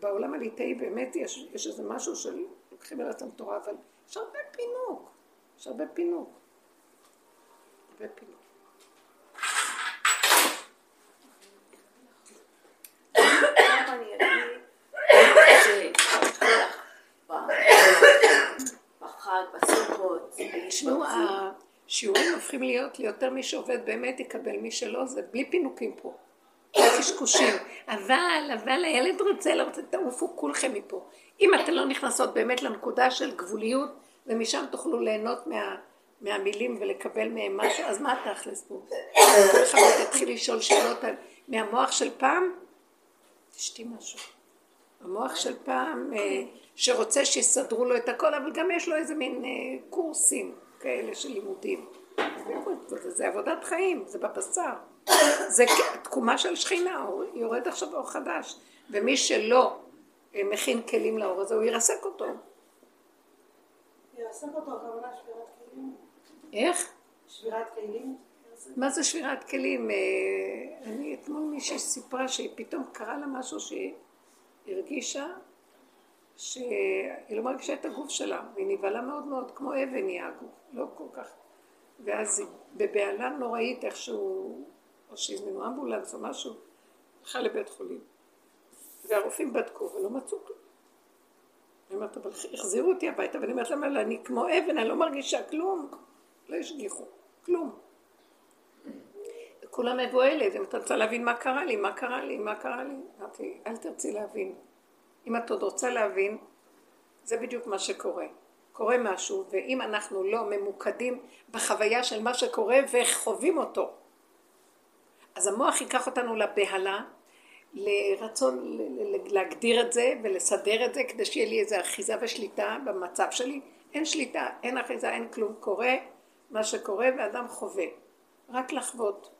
בעולם הליטאי באמת יש, יש איזה משהו של לוקחים על עצמם תורה, אבל יש הרבה פינוק, יש הרבה פינוק. הרבה פינוק. תשמעו, השיעורים הופכים להיות ליותר מי שעובד באמת יקבל, מי שלא זה בלי פינוקים פה. קשקושים. אבל, אבל הילד רוצה, לא רוצה, תעופו כולכם מפה. אם אתן לא נכנסות באמת לנקודה של גבוליות, ומשם תוכלו ליהנות מה, מהמילים ולקבל מהם משהו, אז מה תכלס פה? כל אחד יתחיל לשאול שאלות על- מהמוח של פעם, תשתי משהו. המוח של פעם, אה, שרוצה שיסדרו לו את הכל, אבל גם יש לו איזה מין אה, קורסים כאלה של לימודים. זה, זה עבודת חיים, זה בבשר. זה תקומה של שכינה, הוא יורד עכשיו אור חדש. ומי שלא אה, מכין כלים לאור הזה, הוא ירסק אותו. יעסק אותו, הכוונה שבירת כלים. איך? שבירת כלים. מה זה שבירת כלים? אה, אני אתמול מישהי סיפרה שהיא פתאום קרה לה משהו שהיא הרגישה שהיא לא מרגישה את הגוף שלה, והיא נבהלה מאוד מאוד, כמו אבן נהיה הגוף, לא כל כך. ואז היא בבהלה נוראית איכשהו, או שהזמינו אמבולנס או משהו, הלכה לבית חולים. והרופאים בדקו ולא מצאו כלום. אני אומרת, אבל החזירו אותי הביתה, ואני אומרת להם, "אבל אני כמו אבן, אני לא מרגישה כלום. לא השגיחו, כלום. כולם מבוהלת, אם אתה רוצה להבין מה קרה לי, מה קרה לי, מה קרה לי. אמרתי, אל תרצי להבין. אם את עוד רוצה להבין, זה בדיוק מה שקורה. קורה משהו, ואם אנחנו לא ממוקדים בחוויה של מה שקורה וחווים אותו, אז המוח ייקח אותנו לבהלה, לרצון להגדיר את זה ולסדר את זה כדי שיהיה לי איזו אחיזה ושליטה במצב שלי. אין שליטה, אין אחיזה, אין כלום. קורה מה שקורה ואדם חווה. רק לחוות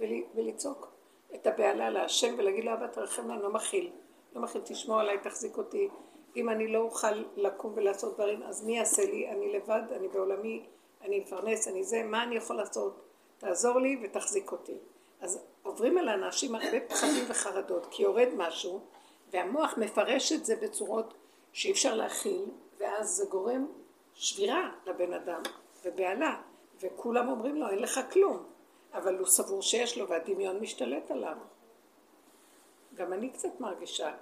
ול- ולצעוק את הבהלה להשם ולהגיד לו אבא תרחם לנו, לא מכיל. לא מכיל, תשמור עליי, תחזיק אותי. אם אני לא אוכל לקום ולעשות דברים, אז מי יעשה לי? אני לבד, אני בעולמי, אני מפרנס, אני זה, מה אני יכול לעשות? תעזור לי ותחזיק אותי. אז עוברים על האנשים הרבה פחדים וחרדות, כי יורד משהו, והמוח מפרש את זה בצורות שאי אפשר להכיל, ואז זה גורם שבירה לבן אדם, ובהלה, וכולם אומרים לו, אין לך כלום, אבל הוא סבור שיש לו, והדמיון משתלט עליו. גם אני קצת מרגישה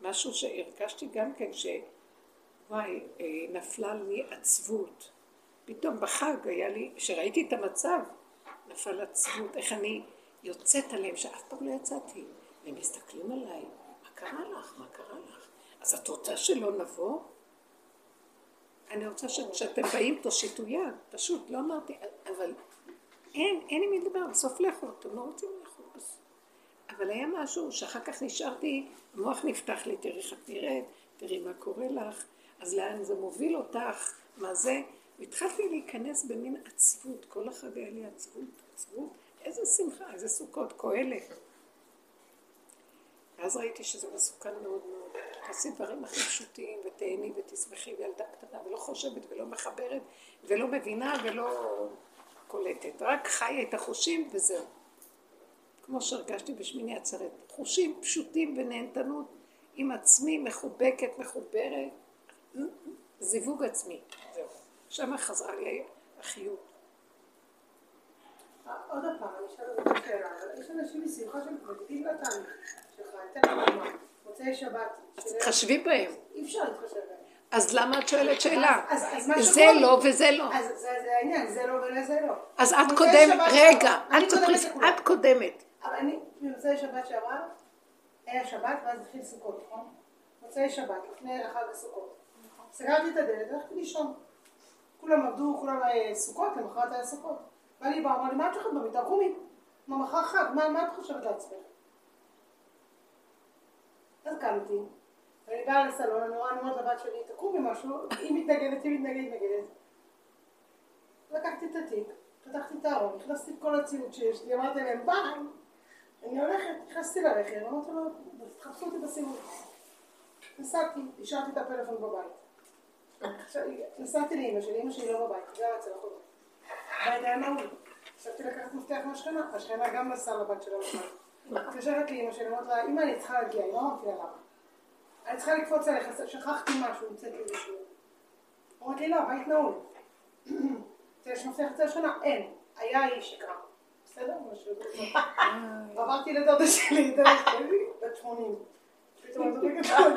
משהו שהרגשתי גם כן, שוואי, אה, נפלה לי עצבות. פתאום בחג היה לי, כשראיתי את המצב, נפל עצבות, איך אני יוצאת עליהם, שאף פעם לא יצאתי. והם מסתכלים עליי, מה קרה לך? מה קרה לך? אז את רוצה שלא נבוא? אני רוצה שכשאתם באים תושיטו יד, פשוט, לא אמרתי, אבל אין, אין עם מי לדבר, בסוף לכו, אתם לא רוצים לכו. אבל היה משהו שאחר כך נשארתי, המוח נפתח לי, תראי איך את נראית, תראי מה קורה לך, אז לאן זה מוביל אותך, מה זה, והתחלתי להיכנס במין עצבות, כל החג היה לי עצבות, עצבות, איזה שמחה, איזה סוכות, קהלת. ואז ראיתי שזה מסוכן מאוד מאוד. תעשי דברים הכי פשוטים, ותהני ותשמחי, וילדה קטנה, ולא חושבת ולא מחברת, ולא מבינה ולא קולטת. רק חיה את החושים וזהו. כמו שהרגשתי בשמיני עצרת. חושים פשוטים ונהנתנות עם עצמי, מחובקת, מחוברת. זיווג עצמי. זהו. שם חזרה לי החיות. עוד פעם, אני אשאל אותך שאלה, אבל יש אנשים מסביבך שמתמודדים לתהליך שלך, אתן לך דוגמה, מוצאי שבת. אז שזה- תחשבי בהם. אי אפשר להתחשב בהם. אז למה את שואלת שאלה? אז- אז מה זה לא וזה לא. אז זה זה העניין, זה לא ולזה לא. אז את קודמת, רגע, קודמת. את קודמת. אבל אני, במוצאי שבת שעברה, היה שבת ואז התחיל סוכות, נכון? מוצאי שבת, לפני החג הסוכות. סגרתי את הדלת והלכתי לישון. כולם עבדו, כולם אה, סוכות, למחרת היה סוכות. בא לי בא, לי, מה את הולכת במיטה? קומי. מה, מחר חג, מה, את חושבת לעצמך? אז קמתי, ואני באה לסלון, אני רואה, אני אומרת לבת שלי, תקומי משהו, היא מתנגדת, היא מתנגדת, מתנגדת. לקחתי את התיק, פתחתי את הארון, הכנסתי את כל הציוד שיש לי, אמרתי להם, ביי. אני הולכת, נכנסתי לרכב, אמרתי לו, תחפשו אותי בסיבוב. נסעתי, השארתי את הפלאפון בבית. נסעתי לאמא שלי, אמא שלי לא בבית, גרה אצל החולה. היה נעול. הפסקתי לקחת מפתח מהשכנה, השכנה גם נסעה לבת שלה בבית. מתקשרת לאמא שלי, אומרת לה, אמא אני צריכה להגיע, היא לא אמרתי לה למה. אני צריכה לקפוץ עליך, שכחתי משהו, המצאתי איזשהו. אמרתי לי, לא, הבית נעול. [CLEARS THROAT] יש מפתח אצל השנה? אין. היה היא שקרה. בסדר? משהו כזה. ועברתי לדודה שלי, דודה שלי, בת 80. פתאום אני זוכרת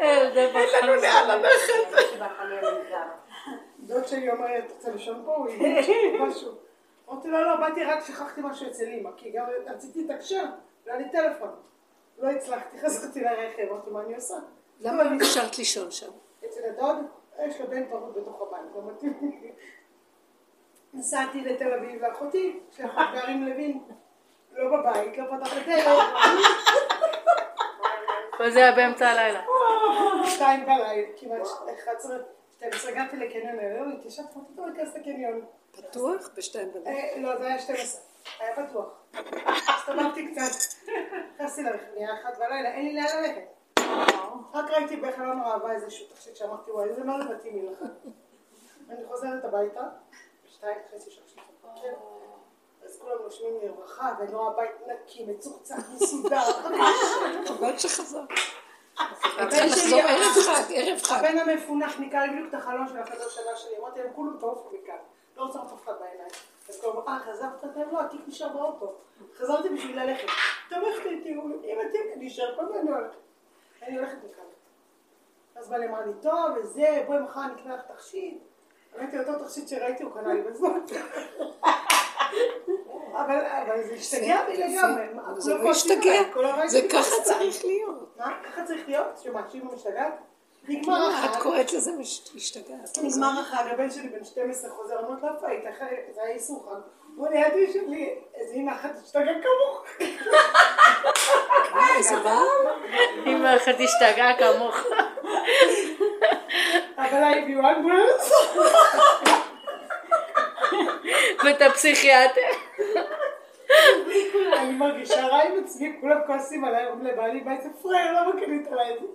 ילדי אין לנו לאן ללכת. דוד שלי אומר, אתה רוצה לישון פה? הוא יגיד משהו. אמרתי לו, לא, באתי רק שכחתי משהו אצל אמא, כי גם רציתי לתקשר, לא היה לי טלפון. לא הצלחתי, [LAUGHS] חזרתי לרכב, אמרתי, מה אני עושה? למה לא נשארת לישון שם? אצל הדוד, יש לו בן פרוט בתוך הבית, לא מתאים לי. נסעתי לתל אביב לאחותי, שאחת גר עם לוין, לא בבית, לא פתח את הדלת, כל זה היה באמצע הלילה. שתיים בלילה, כמעט 11, 12, הגעתי לקניון העליון, התיישבתי, אמרתי, טוב, להיכנס לקניון. פתוח? בשתיים בלילה. אה, לא, זה היה 12, היה פתוח. הסתובבתי קצת, נכנסתי לרכב, נהיה אחת בלילה, אין לי לאן ללכת. רק ראיתי בחלון ראווה איזשהו תכשיט שאמרתי, וואי, זה מה זה מתאים לי לך. אני חוזרת הביתה, בשתיים וחצי לפנות בוקר, אז כולם נושמים לרווחה, ואני רואה בית נקי, מצוחצח, מסודר. חבל שחזר. הבן צריכה שלי, לחזור ערב חג, ערב חג. הבן המפונח ניקה לי בדיוק את החלון של החדר שלה שלי, אמרתי להם, כולם תעופו מכאן, לא רוצה אף אחד בעיניים. אז כולם, אה, חזרת? אתם לא, התיק נשאר באוטו. חזרתי בשביל ללכת. תומכת איתי, הוא, אם התיק נשאר, הזמן אני הולכת. אני הולכת מכאן. אז בא לי, אמר לי, טוב, וזה, בואי מחר נקנה לך תכשיט. אמרתי, אותו תכשיט שראיתי, הוא קנה לי בזמן. אבל זה השתגע בי לגמרי. אבל זה כולם לא השתגע. זה ככה. צריך להיות. מה? ככה צריך להיות? שאמא משתגעת? נגמר את החג. קוראת לזה מש- משתגעת? נגמר החג, הבן שלי בן 12 חוזר, אמרת לו, איפה היית? אחרי- זה היה איסור חג. הוא ליד שלי, איזה אמא אחת השתגעה כמוך. איזה מה? אמא אחת השתגעה כמוך. אבל הביאו אמבולנס. ואת הפסיכיאטר. אני מרגישה רע עם עצמי, כולם כועסים עליי, אומרים לבעלי, מה איזה פראייר, למה קנית עליי את זה?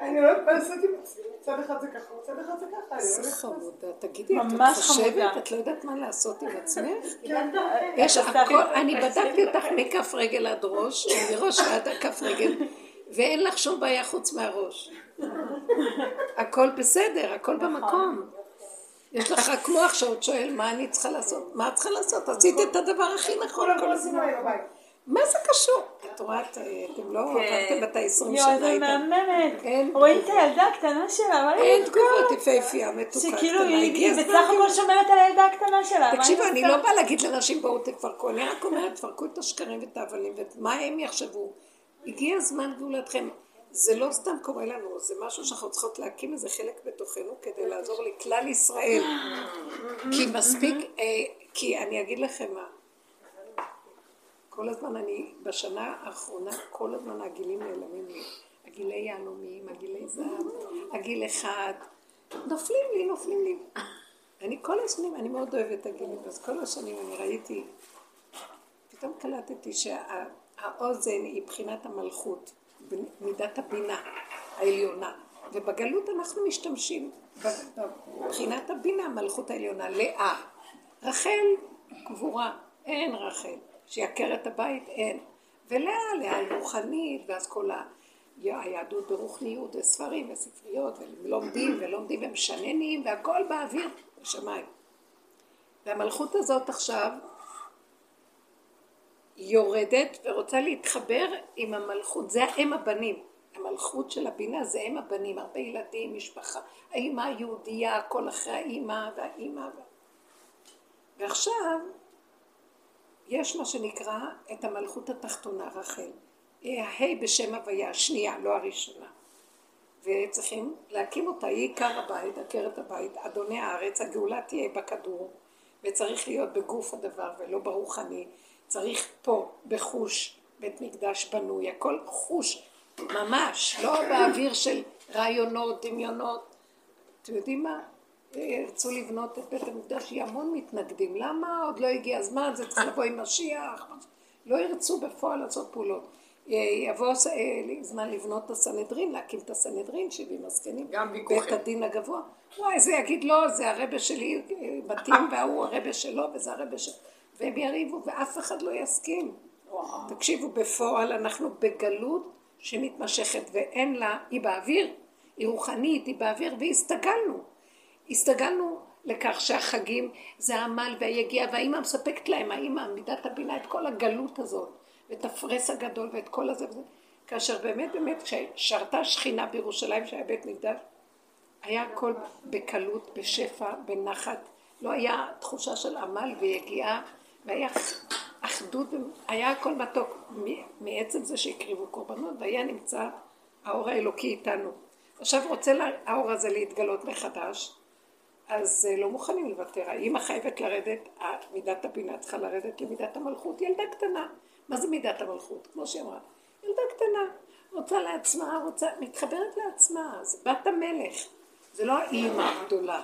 אני לא יודעת מה לעשות עם עצמי, מצד אחד זה ככה, מצד אחד זה ככה. אני לא איזה. חמודה. תגידי, את חושבת? חמודה. את לא יודעת מה לעשות עם עצמך? כן, יש הכל, אני בדקתי אותך מכף רגל עד ראש, מראש ועד כף רגל, ואין לך שום בעיה חוץ מהראש. הכל בסדר, הכל במקום. יש לך רק מוח שעוד שואל מה אני צריכה לעשות, מה את צריכה לעשות? עשית את הדבר הכי נכון כל הזמן. מה זה קשור? את רואה, את- אתם לא עברתם את ה-20 יואו, שנה זה איתם. מהממת. אין רואים את הילדה הקטנה שלה, אין תגובות יפהפייה, מתוקה, שכאילו קטנה. היא הזמן בסך הכל שומרת על הילדה הקטנה שלה. תקשיבו, אני? לא באה להגיד לאנשים בואו תפרקו, אני רק אומרת תפרקו את השקרים ואת ההבלים ומה הם יחשבו. הגיע זמן גאולתכם. זה לא סתם קורה לנו, זה משהו שאנחנו צריכות להקים איזה חלק בתוכנו כדי לעזור לכלל ישראל. כי מספיק, אה, כי אני אגיד לכם מה, כל הזמן אני, בשנה האחרונה, כל הזמן הגילים נעלמים לי. הגילי יהלומים, הגילי זהב, הגיל אחד, נופלים לי, נופלים לי. אני כל השנים, אני מאוד אוהבת את הגילים, אז כל השנים אני ראיתי, פתאום קלטתי שהאוזן היא בחינת המלכות, מידת הבינה העליונה, ובגלות אנחנו משתמשים בבחינת הבינה, המלכות העליונה, לאה. רחל קבורה, אין רחל. שיכר את הבית, אין. ולאה, לאה רוחנית, ואז כל ה... היהדות ברוחניות, וספרים וספריות, ולומדים ולומדים ומשננים, והכל באוויר, בשמיים. והמלכות הזאת עכשיו יורדת ורוצה להתחבר עם המלכות, זה האם הבנים. המלכות של הבינה זה אם הבנים, הרבה ילדים, משפחה, האימא היהודייה, הכל אחרי האימא והאימא. ועכשיו יש מה שנקרא את המלכות התחתונה, רחל. הה' בשם הוויה, השנייה, לא הראשונה. וצריכים להקים אותה, היא עיקר הבית, עקרת הבית, אדוני הארץ, הגאולה תהיה בכדור, וצריך להיות בגוף הדבר ולא ברוחני. צריך פה, בחוש, בית מקדש בנוי, הכל חוש, ממש, לא באוויר של רעיונות, דמיונות. אתם יודעים מה? ירצו לבנות את בית המקדש, יהיה המון מתנגדים. למה עוד לא הגיע הזמן? זה צריך לבוא עם משיח. לא ירצו בפועל לעשות פעולות. יבוא זמן לבנות את הסנהדרין, להקים את הסנהדרין, שבעים הזקנים. גם ויכוחים. בית הדין הגבוה. וואי, זה יגיד לא, זה הרבה שלי מתאים, [LAUGHS] וההוא הרבה שלו, וזה הרבה שלו. והם יריבו, ואף אחד לא יסכים. תקשיבו, בפועל אנחנו בגלות שמתמשכת ואין לה, היא באוויר, היא רוחנית, היא באוויר והסתגלנו. הסתגלנו לכך שהחגים זה העמל והיגיעה והאימא מספקת להם, האימא, מידת הבינה, את כל הגלות הזאת ואת הפרס הגדול ואת כל הזה וזה. כאשר באמת באמת כששרתה שכינה בירושלים שהיה בית מקדש היה הכל בקלות, בשפע, בנחת, לא היה תחושה של עמל ויגיעה, והיה אחדות, היה הכל מתוק מעצם זה שהקריבו קורבנות, והיה נמצא האור האלוקי איתנו. עכשיו רוצה האור הזה להתגלות מחדש, אז אה, לא מוכנים לוותר. האמא חייבת לרדת, מידת הבינה צריכה לרדת למידת המלכות, ילדה קטנה. מה זה מידת המלכות? כמו שהיא אמרה, ילדה קטנה, רוצה לעצמה, רוצה, מתחברת לעצמה, זה בת המלך. זה לא האימא הגדולה,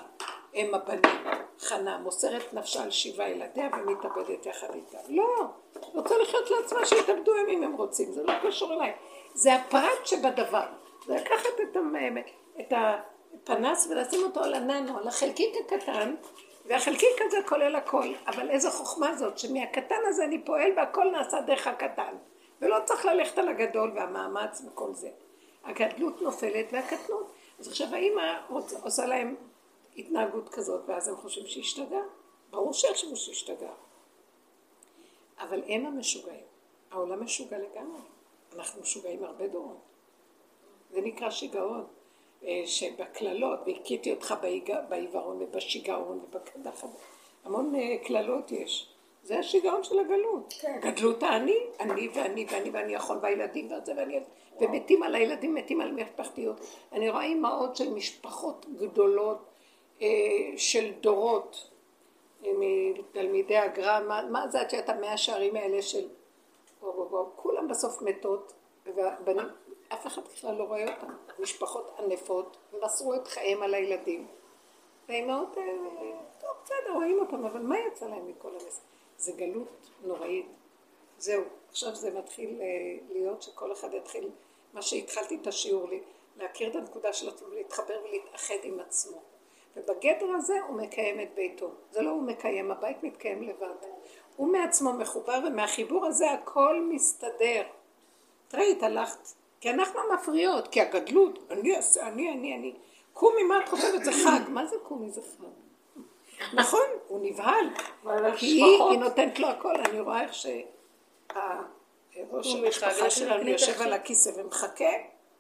אם הבנים, חנה, מוסרת נפשה על שבעה ילדיה ומתאבדת יחד איתה. לא, רוצה לחיות לעצמה שיתאבדו הם אם הם רוצים, זה לא קשור אליי. זה הפרט שבדבר. זה לקחת את, המ... את הפנס ולשים אותו על הננו, על החלקיק הקטן, והחלקיק הזה כולל הכל. אבל איזו חוכמה זאת, שמהקטן הזה אני פועל והכל נעשה דרך הקטן. ולא צריך ללכת על הגדול והמאמץ וכל זה. הגדלות נופלת והקטנות. אז עכשיו האימא עושה להם התנהגות כזאת, ואז הם חושבים שהשתגע. ברור שיחשבו שהשתגע. אבל הם המשוגעים. העולם משוגע לגמרי. אנחנו משוגעים הרבה דורות. זה נקרא שיגעון. אה, שבקללות, והכיתי אותך בעיוורון ובשיגעון ובקדח, המון אה, קללות יש. זה השיגעון של הגלות. כן. גדלות האני, אני ואני ואני ואני יכול והילדים וזה ואני... ומתים על הילדים, מתים על משפחתיות. אני רואה אימהות של משפחות גדולות, של דורות, אה, מתלמידי הגר"א, מה, מה זה את המאה שערים האלה של... בוא, כולם בסוף מתות, והבנים, אף אחד בכלל לא רואה אותם. משפחות ענפות, ומסרו את חייהם על הילדים. והאימהות האלה, טוב, בסדר, רואים אותם, אבל מה יצא להם מכל הנס? זה גלות נוראית. זהו, עכשיו זה מתחיל אה, להיות שכל אחד יתחיל, מה שהתחלתי את השיעור להכיר את הנקודה של עצמו, להתחבר ולהתאחד עם עצמו. ובגדר הזה הוא מקיים את ביתו. זה לא הוא מקיים, הבית מתקיים לבד. הוא מעצמו מחובר, ומהחיבור הזה הכל מסתדר. תראי, התהלכת. כי אנחנו מפריעות, כי הגדלות, אני אעשה, אני, אני, אני. קומי, מה את חושבת? זה חג. מה זה קומי? זה חג. נכון, הוא נבהל. כי היא, היא נותנת לו הכל. אני רואה איך ראש המשפחה שלנו יושב על הכיסא ומחכה,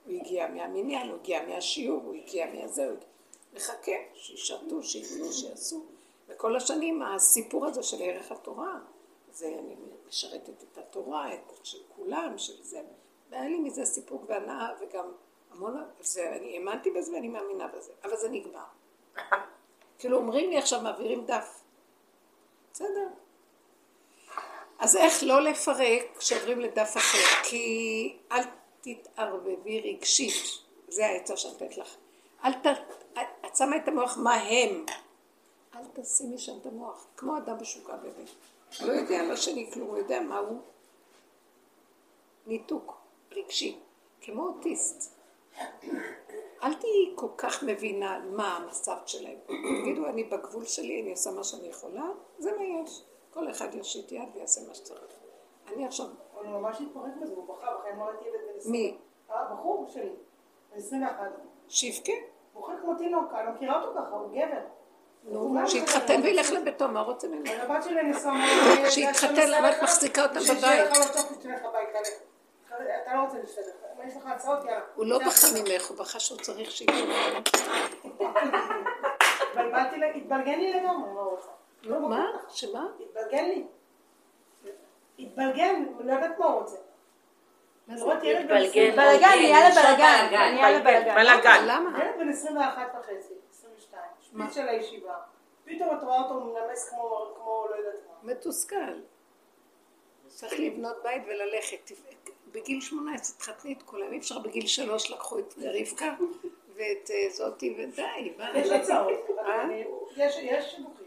הוא הגיע מהמניין, הוא הגיע מהשיעור, הוא הגיע מהזה, הוא מחכה, שישרתו, שיתנו, שיעשו. וכל השנים הסיפור הזה של ערך התורה, זה אני משרתת את התורה, את של כולם, של זה, והיה לי מזה סיפוק והנאה וגם המון, זה, אני האמנתי בזה ואני מאמינה בזה, אבל זה נגמר. כאילו אומרים לי עכשיו מעבירים דף. בסדר. אז איך לא לפרק כשעוברים לדף אחר? כי אל תתערבבי רגשית, זה העצה שאני נותנת לך. אל ת... את שמה את המוח מה הם. אל תשימי שם את המוח, כמו אדם משוגע באמת. לא יודע על השני כלום, הוא יודע מה הוא. ניתוק רגשי, כמו אוטיסט. אל תהיי כל כך מבינה מה המצב שלהם. תגידו, אני בגבול שלי, אני עושה מה שאני יכולה, זה מה יש. כל אחד יושיט יד ויעשה מה שצריך. אני עכשיו... הוא ממש התפרק בזה, הוא בחיים לא ראיתי ילד בן 20. מי? הבחור שלי, בן 21. שיבכה? בוכה כמו תינוק, אני לא מכירה אותו ככה, הוא גבר. שיתחתן וילך לביתו, מה רוצה ממנו? הבת שלי נשואה... [LAUGHS] שיתחתן, למה את מחזיקה אותה בבית? לא אתה לא רוצה להשתתף. יש לך הצעות, יאללה. הוא לא בכה ממך, הוא בכה שהוא צריך שיקום. התבלגן לי לגמרי, מה הוא? לא, מה? שמה? התבלגן לי. התבלגן, לא יודעת מה הוא רוצה. בלגן, נהיה לבלגן, נהיה לבלגן. למה? ילד בן 21 וחצי, 22, שפיץ של הישיבה. פתאום את רואה אותו מנמס כמו לא יודעת מה. מתוסכל. צריך לבנות בית וללכת. בגיל 18 תחתני את כולם, אי אפשר בגיל שלוש לקחו את רבקה ואת זאתי ודי. יש הצעות, יש שידוכים.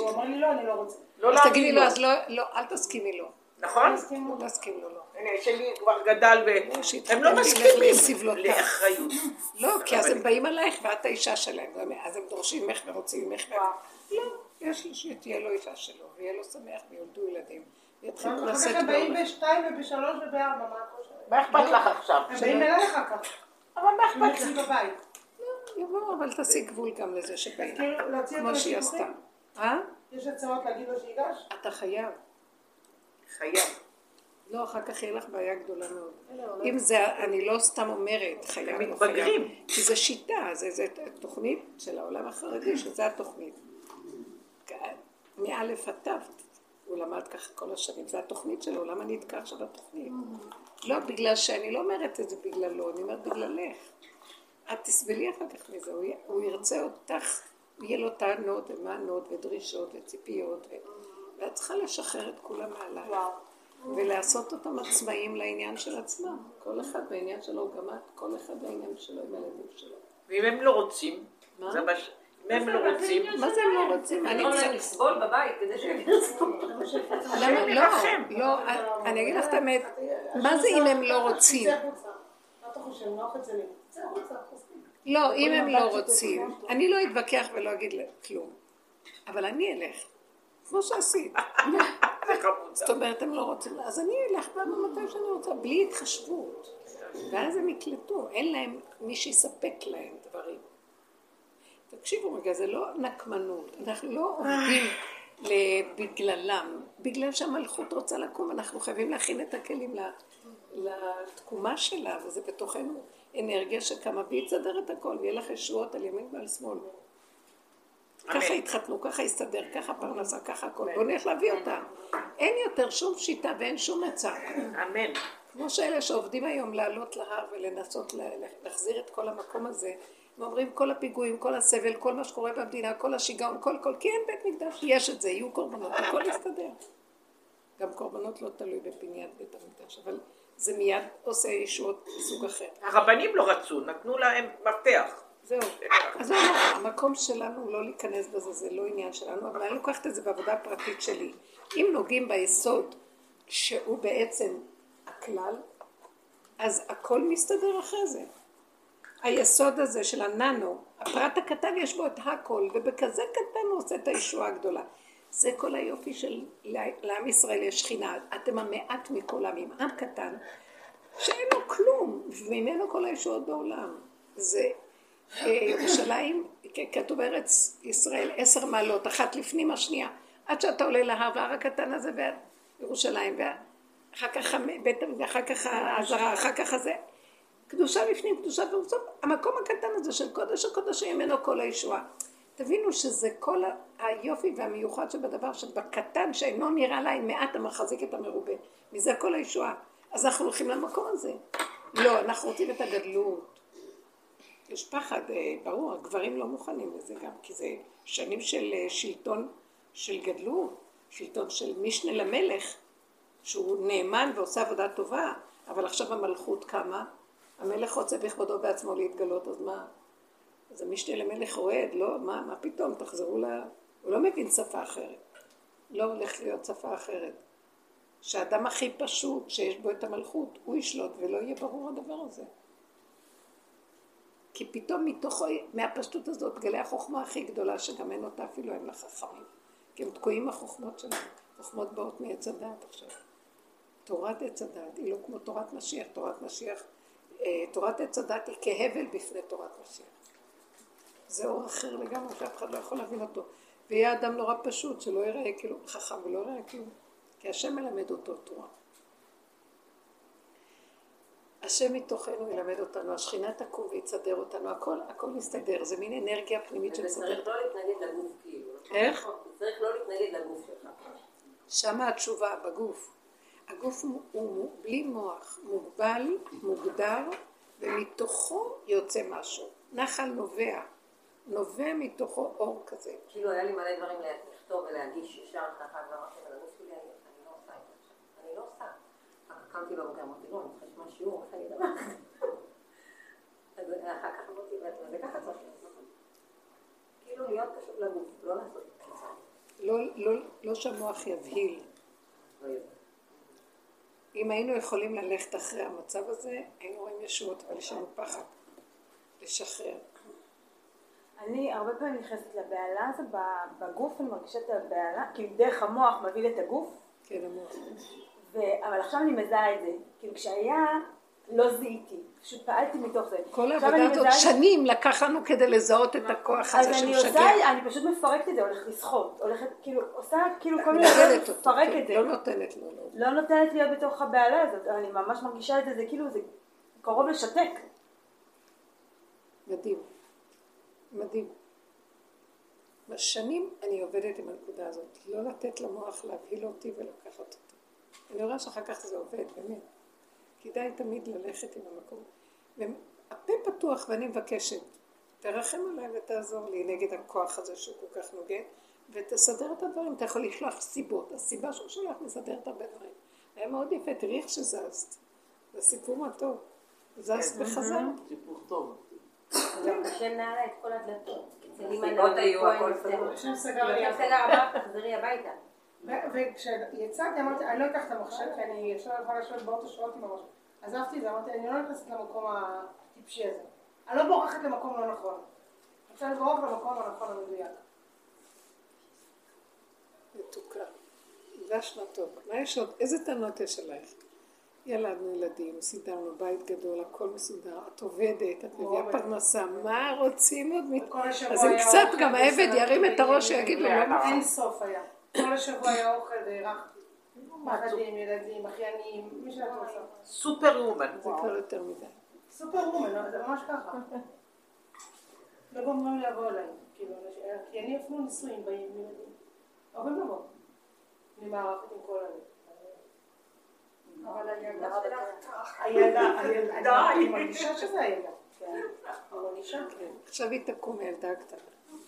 הוא אמר לי לא, אני לא רוצה. אז תגידי לו, אז לא, אל תסכימי לו. נכון? לא תסכים לו, לא. הנה, שלי כבר גדל והם לא מסכימים לאחריות. לא, כי אז הם באים עלייך ואת האישה שלהם, אז הם דורשים ממך ורוצים ממך. לא, יש לו שתהיה לו אישה שלו, ויהיה לו שמח ויולדו ילדים, יתחילו אחר לשאת כך הם באים. בשתיים ובשלוש ובארבע, מה את חושבת? מה אכפת לך עכשיו? הם באים אחר כך. אבל מה הם אכפת לך? יבואו, אבל תעשי גבול גם לזה שבאים. כאילו, כמו שהיא עשתה. אה? יש הצעות להגיד לו שייגש? אתה חייב. חייב. לא, אחר כך יהיה לך בעיה גדולה מאוד. אם זה, אני לא סתם אומרת, חייב לא חייב. מתבגרים. כי זה שיטה, זה, זה תוכנית של העולם החרדי, שזה התוכנית. מאלף עד תו, הוא למד ככה כל השנים, זה התוכנית שלו, למה נתקע עכשיו התוכנית? לא, בגלל שאני לא אומרת את זה בגללו, אני אומרת בגללך. את תסבלי אחר כך מזה, הוא ירצה אותך, יהיה לו טענות ומענות ודרישות וציפיות, ו... ואת צריכה לשחרר את כולם מעליי. ולעשות אותם עצמאים לעניין של עצמם. כל אחד בעניין שלו, גם את, כל אחד בעניין שלו עם הילדים שלו. ואם הם לא רוצים, מה? אם הם לא רוצים, מה זה הם לא רוצים? אני צריכה... צריכה לסבול בבית כדי שהם. למה? לא, לא, אני אגיד לך את האמת, מה זה אם הם לא רוצים? לא, אם הם לא רוצים, אני לא אתווכח ולא אגיד כלום. אבל אני אלך, כמו שעשית. [LAUGHS] זאת אומרת, הם לא רוצים, אז אני אלך מתי שאני רוצה, בלי התחשבות. ואז הם יקלטו, אין להם מי שיספק להם דברים. תקשיבו רגע, זה לא נקמנות, אנחנו לא עובדים ל- בגללם, בגלל שהמלכות רוצה לקום, אנחנו חייבים להכין את הכלים לתקומה שלה, וזה בתוכנו אנרגיה שקמה והיא תסדר את הכל, ויהיה לך ישועות על ימין ועל שמאל. ככה יתחתנו, ככה יסתדר, ככה פרנסה, ככה הכל. בואו נלך להביא אותה. אין יותר שום שיטה ואין שום עצה. אמן. כמו שאלה שעובדים היום לעלות להר ולנסות לה- להחזיר את כל המקום הזה, הם אומרים כל הפיגועים, כל הסבל, כל מה שקורה במדינה, כל השיגעון, כל כל, כי אין בית מקדש, יש את זה, יהיו קורבנות, הכל יסתדר. גם קורבנות לא תלוי בבניית בית המקדש, אבל זה מיד עושה ישועות מסוג אחר. הרבנים לא רצו, נתנו להם מפתח. זהו. לא, המקום שלנו לא להיכנס בזה, זה לא עניין שלנו, אבל אני לוקחת את זה בעבודה הפרטית שלי. אם נוגעים ביסוד, שהוא בעצם הכלל, אז הכל מסתדר אחרי זה. היסוד הזה של הננו, הפרט הקטן יש בו את הכל, ובכזה קטן הוא עושה את הישועה הגדולה. זה כל היופי של לעם ישראל יש שכינה. אתם המעט מכל העמים, עם קטן, שאין לו כלום, וממנו כל הישועות בעולם. זה ירושלים, כתוב ארץ ישראל, עשר מעלות, אחת לפנים השנייה. עד שאתה עולה להר, והר הקטן הזה, וירושלים, ואחר כך בית, ואחר כך העזרה, אחר כך הזה. קדושה בפנים, קדושה ובסוף המקום הקטן הזה של קודש הקודשים ממנו כל הישועה. תבינו שזה כל היופי והמיוחד שבדבר, שבקטן שאינו נראה לעין מעט המחזיק את המרובה. מזה כל הישועה. אז אנחנו הולכים למקום הזה. לא, אנחנו רוצים את הגדלות. יש פחד, אה, ברור, הגברים לא מוכנים לזה גם, כי זה שנים של אה, שלטון של גדלות, שלטון של משנה למלך, שהוא נאמן ועושה עבודה טובה, אבל עכשיו המלכות קמה, המלך רוצה בכבודו בעצמו להתגלות, אז מה? אז המשנה למלך רועד, לא, מה, מה פתאום, תחזרו ל... הוא לא מבין שפה אחרת. לא הולך להיות שפה אחרת. שהאדם הכי פשוט, שיש בו את המלכות, הוא ישלוט ולא יהיה ברור הדבר הזה. כי פתאום מתוכו, מהפשטות הזאת, גלי החוכמה הכי גדולה, שגם אין אותה אפילו אין לחכמים. כי הם תקועים החוכמות שלהם. חוכמות באות מעץ הדעת עכשיו. תורת עץ הדעת היא לא כמו תורת משיח. תורת משיח, אה, תורת עץ הדעת היא כהבל בפני תורת משיח. זה אור אחר לגמרי, שאף אחד לא יכול להבין אותו. ויהיה אדם נורא פשוט, שלא יראה כאילו חכם ולא יראה כלום. כי השם מלמד אותו תורה. השם מתוכנו ילמד אותנו, השכינה תקום ויצדר אותנו, הכל, הכל יסתדר, זה מין אנרגיה פנימית שמסדרת. וצריך לא להתנגד לגוף כאילו. איך? צריך לא להתנגד לגוף שלך. שמה התשובה, בגוף. הגוף הוא, הוא בלי מוח, מוגבל, מוגדר, ומתוכו יוצא משהו. נחל נובע, נובע מתוכו אור כזה. כאילו היה לי מלא דברים לכתוב ולהגיש ישר ככה, ואמרתי, אבל הגוף שלי, אני אני לא עושה את זה עכשיו. אני לא עושה. אחר כך קמתי בבוקר, אמרתי, לא, אני צריכה לשמוע שיעור, איך אני אדבר? אז אחר כך אמרתי, זה ככה צריך לעשות. כאילו להיות פשוט לגוף, לא לעשות את זה. לא, לא, לא שהמוח יבהיל. לא. אם היינו יכולים ללכת אחרי המצב הזה, היינו רואים ישועות, אבל יש לנו פחד. לשחרר. אני הרבה פעמים נכנסת לבהלה הזו ב- בגוף, אני מרגישה את הבהלה, כאילו דרך המוח מביא לי את הגוף, כן, המוח. ו- אבל עכשיו אני מזהה את זה. כאילו כשהיה, לא זיהיתי. פשוט פעלתי מתוך זה. כל העבודה אני הזאת שנים לקח לנו כדי לזהות את הכוח אז הזה אני שמשגע. עושה, אני פשוט מפרקת את זה, הולכת לשחות. הולכת, כאילו, עושה כאילו כל מיני דברים, לפרק כן, את זה. לא נותנת לו. לא. לא נותנת להיות בתוך הבהלה הזאת. אני ממש מרגישה את זה, זה כאילו, זה קרוב לשתק. מדהים. מדהים. שנים אני עובדת עם הנקודה הזאת, לא לתת למוח להבהיל אותי ולקחת אותי. אני רואה שאחר כך זה עובד, באמת. כדאי תמיד ללכת עם המקום. והפה פתוח ואני מבקשת, תרחם עליי ותעזור לי נגד הכוח הזה שהוא כל כך נוגד, ותסדר את הדברים. אתה יכול לשלוח סיבות. הסיבה שהוא שולח מסדרת הרבה דברים. היה מאוד יפה, תראי איך שזזת. זה סיפור מה טוב. זזת וחזרת. סיפור טוב. השם נעלה את כל הדלתות. הסיבות היו, הכל. סגור. השם סגר. השם סגר, אמר, תחזרי הביתה. וכשיצאתי אמרתי, אני לא אקח את המחשב, כי אני לא יכולה לשבת באוטו שעות עם המחשב. עזבתי את זה, אמרתי, אני לא נכנסת למקום הטיפשי הזה. אני לא בורחת למקום לא נכון. אני רוצה לברוח למקום הנכון המדויק. מתוקה. דש מתוק. מה יש עוד? איזה טענות יש עלייך? ילדנו ילדים, סידרנו בית גדול, הכל מסודר, את עובדת, את מביאה פרנסה, מה רוצים עוד? אז אם קצת גם העבד ירים את הראש ויגיד לו, לא. אין סוף היה. כל השבוע היה אוכל והארכתי. נכדים, ילדים, אחיינים, מי שאת רוצה. סופר וומן. זה כבר יותר מדי. סופר וומן, לא, זה ממש ככה. לא גומרים לבוא אליי. כאילו, כי אני אפילו נישואים באים עם ילדים. אוהבים לבוא. אני מארחת עם כל הלב. אבל הילדה שלך, הילדה, הילדה, אני מרגישה שזה הילדה. אני מרגישה. עכשיו היא תקום הילדה הקטנה. אני ממש מרגישה את זה.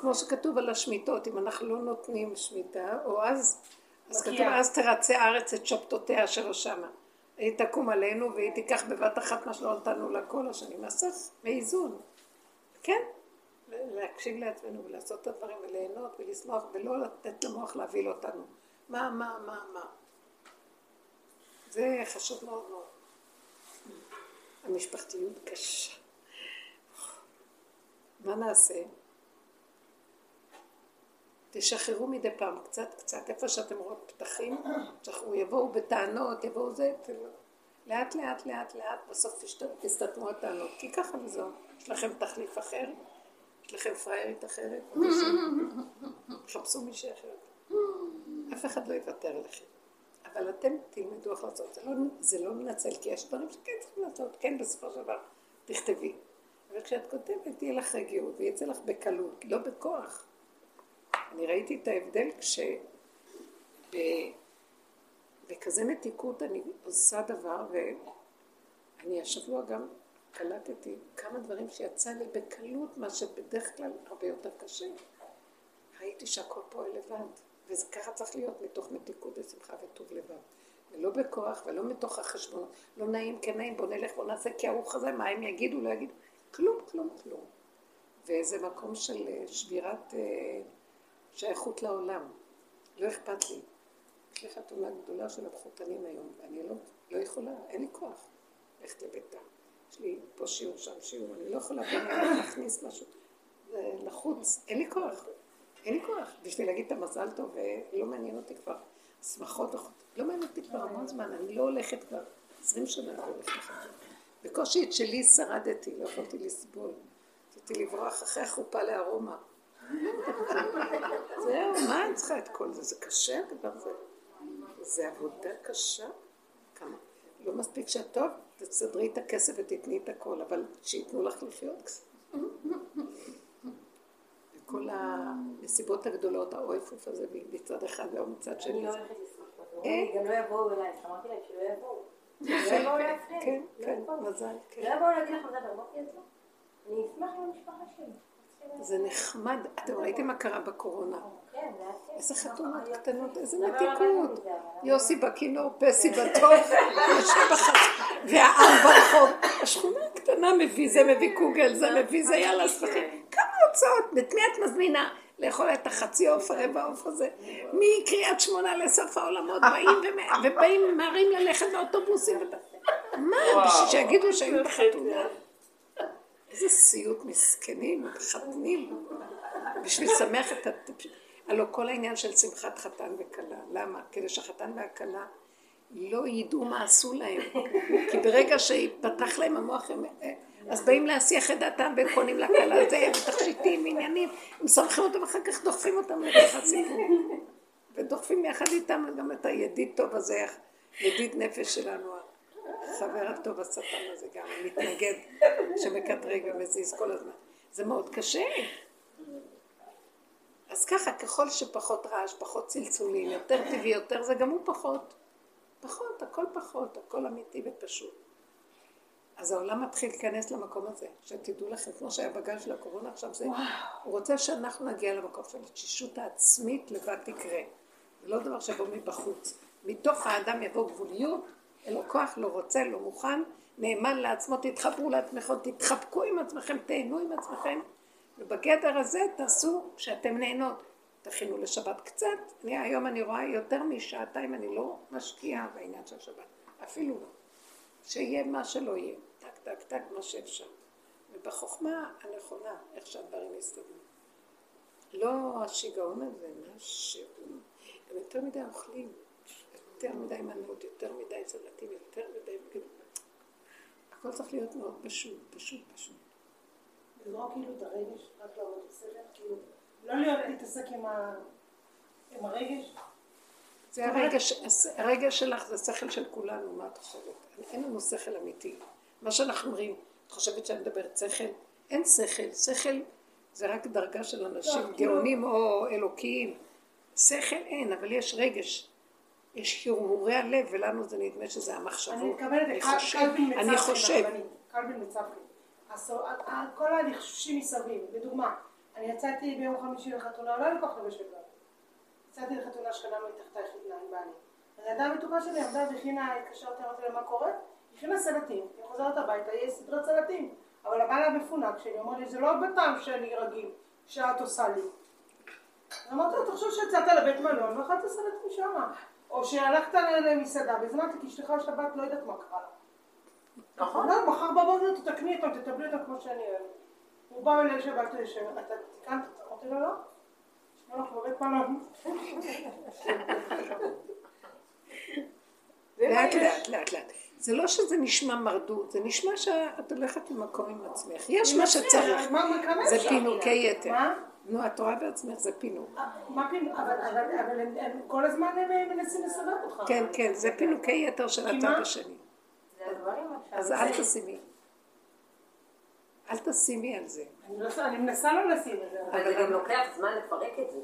כמו שכתוב על השמיטות, אם אנחנו לא נותנים שמיטה, או אז, אז. כתוב, אז תרצה הארץ את שבתותיה אשר שמה. היא תקום עלינו והיא תיקח בבת אחת מה שלא נתנו לה כל השנים. אז צריך באיזון. כן, להקשיב לעצמנו ולעשות את הדברים וליהנות ולשמוח ולא לתת למוח להבהיל אותנו. מה, מה, מה, מה. זה חשוב מאוד מאוד. המשפחתיות קשה. מה נעשה? תשחררו מדי פעם, קצת קצת, איפה שאתם רואות פתחים, תשחררו, יבואו בטענות, יבואו זה, ת- לאט לאט לאט לאט, בסוף תסתתמו הטענות, כי ככה וזהו, יש לכם תחליף אחר, יש לכם פראיירית אחרת, [LAUGHS] חפשו מישהי אחרת, אף אחד לא יוותר לכם, אבל אתם תלמדו איך לעשות, זה לא, זה לא מנצל, כי יש דברים שכן צריכים לעשות, כן בסופו של דבר, תכתבי, אבל כשאת כותבת תהיה לך רגיעות, ויצא לך בקלות, לא בכוח. אני ראיתי את ההבדל כש... ב... בכזה מתיקות אני עושה דבר, ואני השבוע גם קלטתי כמה דברים שיצא לי בקלות, מה שבדרך כלל הרבה יותר קשה. ראיתי שהכל פועל לבד, וזה ככה צריך להיות מתוך מתיקות ושמחה וטוב לבד. ולא בכוח ולא מתוך החשבון. לא נעים, כן נעים, בוא נלך, בוא נעשה, כי הרוח הזה, מה הם יגידו, לא יגידו. כלום, כלום, כלום. וזה מקום של אה, שבירת אה, שייכות לעולם. לא אכפת לי. יש לי חתונה גדולה של המחותנים היום, ואני לא, לא יכולה, אין לי כוח ללכת לביתה. יש לי פה שיעור, שם שיעור, אני לא יכולה להכניס משהו. זה לחוץ, אין לי כוח. אין לי כוח. בשביל להגיד את המזל טוב, ולא מעניין אותי כבר. שמחות וחוט. לא מעניין אותי כבר המון זמן, אני לא הולכת כבר. עשרים שנה אני הולכת לחתונה. בקושי את שלי שרדתי, לא יכולתי לסבול. רציתי לברוח אחרי החופה לארומה. [LAUGHS] זהו, מה אני צריכה את כל זה? זה קשה הדבר הזה. זה עבודה קשה. כמה? לא מספיק שאת טוב, תסדרי את הכסף ותתני את הכל, אבל שייתנו לך לחיות קצת. וכל הנסיבות הגדולות, האויפוף הזה מצד אחד ומצד אני שני. לא הולכת לשמוח. אין. גם לא יבואו אליי, אמרתי להם שלא יבואו. לא יבואו להפריע. כן, לא כן, יבואו. מזל, לא כן. יבואו להגיד לך מזל, אמרתי את זה. אני אשמח עם המשפחה שלי. זה נחמד. אתם ראיתם מה קרה בקורונה? כן. איזה חתונות קטנות, איזה מתיקות. יוסי בכינור, פסי בטוב, יושב בחץ, והעם ברחוב. השכונה הקטנה מביא זה, מביא קוגל, זה מביא זה, יאללה, שמחים. כמה הוצאות, את מי את מזמינה? לאכול את החצי עוף, הרבע עוף הזה. מקריית שמונה לסוף העולמות באים ובאים, ממהרים ללכת באוטובוסים. מה, בשביל שיגידו שהיו בחתונה? איזה סיוט מסכנים, מחתנים, בשביל לשמח את הטיפשים. הלוא כל העניין של שמחת חתן וכלה. למה? כדי שהחתן והכלה לא ידעו מה עשו להם. כי ברגע שיפתח להם המוח, הם, אז באים להסיח את דעתם וקונים לכלה זה, ותכשיטים, עניינים, הם סומכים אותם ואחר כך דוחפים אותם לתוך הסיפור. ודוחפים יחד איתם גם את הידיד טוב הזה, ידיד נפש שלנו, החבר הטוב השטן הזה גם, מתנגד, שמקטרג ומזיז כל הזמן. זה מאוד קשה. אז ככה, ככל שפחות רעש, פחות צלצולים, יותר טבעי, יותר זה, גם הוא פחות. פחות, הכל פחות, הכל אמיתי ופשוט. אז העולם מתחיל להיכנס למקום הזה, שתדעו לכם, כמו שהיה בגל של הקורונה עכשיו, זה, הוא רוצה שאנחנו נגיע למקום של התשישות העצמית לבד תקרה. זה לא דבר שבוא מבחוץ. מתוך האדם יבוא גבוליות, אין לו כוח, לא רוצה, לא מוכן, נאמן לעצמו, תתחברו לעצמכם, תתחבקו עם עצמכם, תהנו עם עצמכם, ובגדר הזה תעשו שאתם נהנות. תכינו לשבת קצת, אני, היום אני רואה יותר משעתיים, אני לא משקיעה בעניין של שבת, אפילו לא. שיהיה מה שלא יהיה, טק טק טק מה שאפשר. ובחוכמה הנכונה, איך שהדברים יסתדרו. לא השיגעון הזה, משהו. הם יותר מדי אוכלים, יותר מדי מנות, יותר מדי סלטים, יותר מדי... הכל צריך להיות מאוד פשוט, פשוט, פשוט. לזרוק כאילו את הרגש, רק לעבוד בסדר, כאילו, לא להיות להתעסק עם הרגש. זה הרגש, הרגש שלך זה שכל של כולנו, מה את חושבת? אין לנו שכל אמיתי. מה שאנחנו אומרים, את חושבת שאני מדברת שכל? אין שכל, שכל זה רק דרגה של אנשים לא, כאילו- גאונים או אלוקיים. שכל אין, אבל יש רגש. יש הרהורי הלב, ולנו זה נדמה שזה המחשבות. אני מתכוונת אני חושב, קלבין אני. אז ה- כל הלחשושים מסביב, לדוגמה, אני יצאתי ביום חמישי לחתונה, לא היה לי כוח לבש לבד. יצאתי לחתונה שכנה מתחתיי חיתנה עם בעלי. הילדה המתוקה שלי עמדה והכינה, התקשרתי, אמרתי לה מה קורה? הכינה סלטים, היא חוזרת הביתה, יש סדרת סלטים. אבל הבעל היה מפונק שלי, הוא אמר לי, זה לא בטעם שאני רגיל, שאת עושה לי. אמרתי לו, תחשוב שיצאת לבית מלון ואכלת סלטים שמה. או שהלכת למסעדה והזמנת כי אשתך בשבת לא יודעת מה קרה לה. נכון. לא, מחר בבוקר תתקני אותם, תטבלי אותם כמו שאני אוהבת. הוא בא אליי שבת יושב, אתה תיקנת? אמרתי לו, לא. שמע לך בבית מלון. לאט לאט, לאט לאט. זה לא שזה נשמע מרדות, זה נשמע שאת הולכת למקום עם עצמך. יש מה שצריך. מה- מה- זה? פינוקי יתר. נו, את רואה בעצמך, זה פינוק. מה פינוק? אבל אבל- אבל הם- כל הזמן הם מנסים לסובב אותך. כן, כן, זה פינוקי יתר של כי הצד? השני. זה הדברים עכשיו. אז אל תשימי. אל תשימי על זה. אני לא- אני מנסה לא לשים את זה. אבל זה גם לוקח זמן לפרק את זה.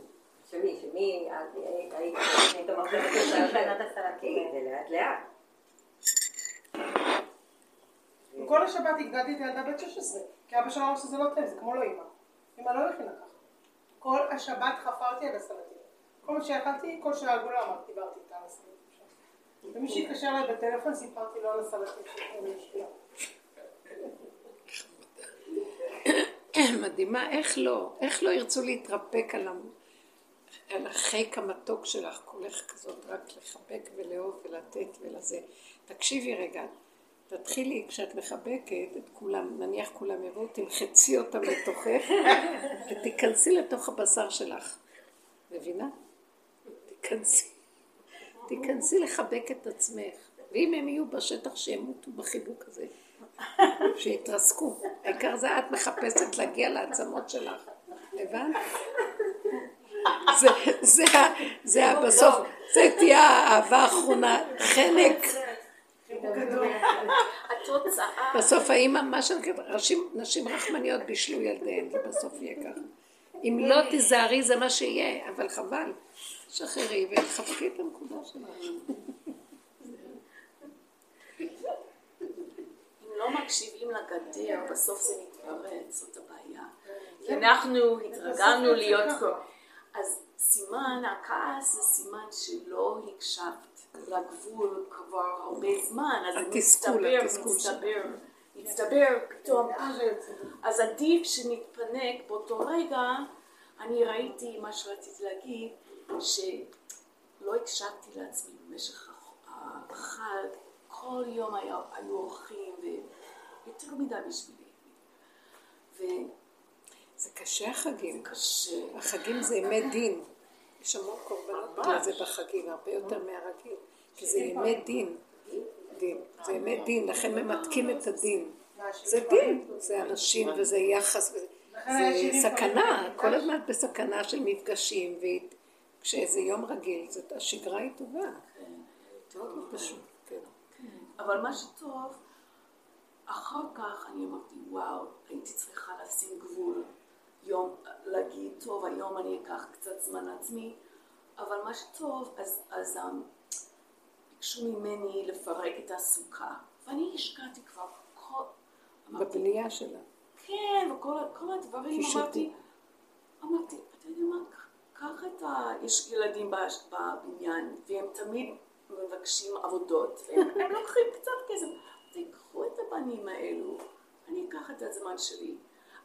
שמי, שמי, את היית היית אומרת את הסלטים, זה לאט לאט. כל השבת הגדלתי את הילדה בת 16, כי אבא שלה אמר שזה לא טוב, זה כמו לא אימא. אימא לא הכינה ככה. כל השבת חפרתי על הסלטים. כל מה שאכלתי, כל שעה עגולה אמרתי, דיברתי איתה על הסלטים. ומי שהתקשר אליי בטלפון, סיפרתי לו על הסלטים לאשתי. מדהימה, איך לא, איך לא ירצו להתרפק על. על החיק המתוק שלך, כולך כזאת, רק לחבק ולאהוב ולתת ולזה. תקשיבי רגע, תתחילי, כשאת מחבקת את כולם, נניח כולם יבואו, תמחצי אותם לתוכך, ותיכנסי לתוך הבשר שלך. מבינה? תיכנסי. תיכנסי לחבק את עצמך. ואם הם יהיו בשטח, שימותו בחיבוק הזה. שיתרסקו. העיקר זה את מחפשת להגיע לעצמות שלך. הבנת? זה, זה, זה ה- בסוף, זה תהיה האהבה האחרונה, חלק. [LAUGHS] התוצאה, בסוף האימא, מה שנקרא, נשים, נשים רחמניות בישלו ילדיהן, זה בסוף יהיה ככה. אם לא תיזהרי זה מה שיהיה, אבל חבל. שחררי וחבקי את הנקודה שלך. אם לא מקשיבים לגדר, בסוף זה מתפרץ, זאת הבעיה. כי אנחנו התרגלנו להיות... אז סימן, הכעס זה סימן שלא הקשבת לגבול כבר הרבה זמן, אז זה מצטבר, מצטבר, מצטבר פתאום. אז עדיף שנתפנק באותו רגע, אני ראיתי מה שרציתי להגיד, שלא הקשבתי לעצמי במשך החג, כל יום היה, היו אורחים, ויותר מדי בשבילי. זה קשה החגים. וקשה. החגים זה ימי דין. יש המון קורבנות בגלל זה בחגים, הרבה יותר מהרגיל. כי זה ימי דין. דין. זה ימי דין, לכן ממתקים את הדין. זה דין, זה אנשים וזה יחס, זה סכנה, כל הזמן בסכנה של מפגשים, וכשזה יום רגיל, זאת- השגרה היא טובה. מאוד לא פשוט, כן. אבל מה שטוב, אחר כך אני אמרתי, וואו, הייתי צריכה לשים גבול. יום, להגיד, טוב, היום אני אקח קצת זמן לעצמי, אבל מה שטוב, אז, אז um, ביקשו ממני לפרק את הסוכה, ואני השקעתי כבר כל... אמרתי, בבנייה שלה. כן, וכל הדברים. אמרתי, אמרתי, אתה יודע מה, קח את ה... יש ילדים בבניין, והם תמיד מבקשים עבודות, והם הם לוקחים קצת כסף, תיקחו את הבנים האלו, אני אקח את הזמן שלי.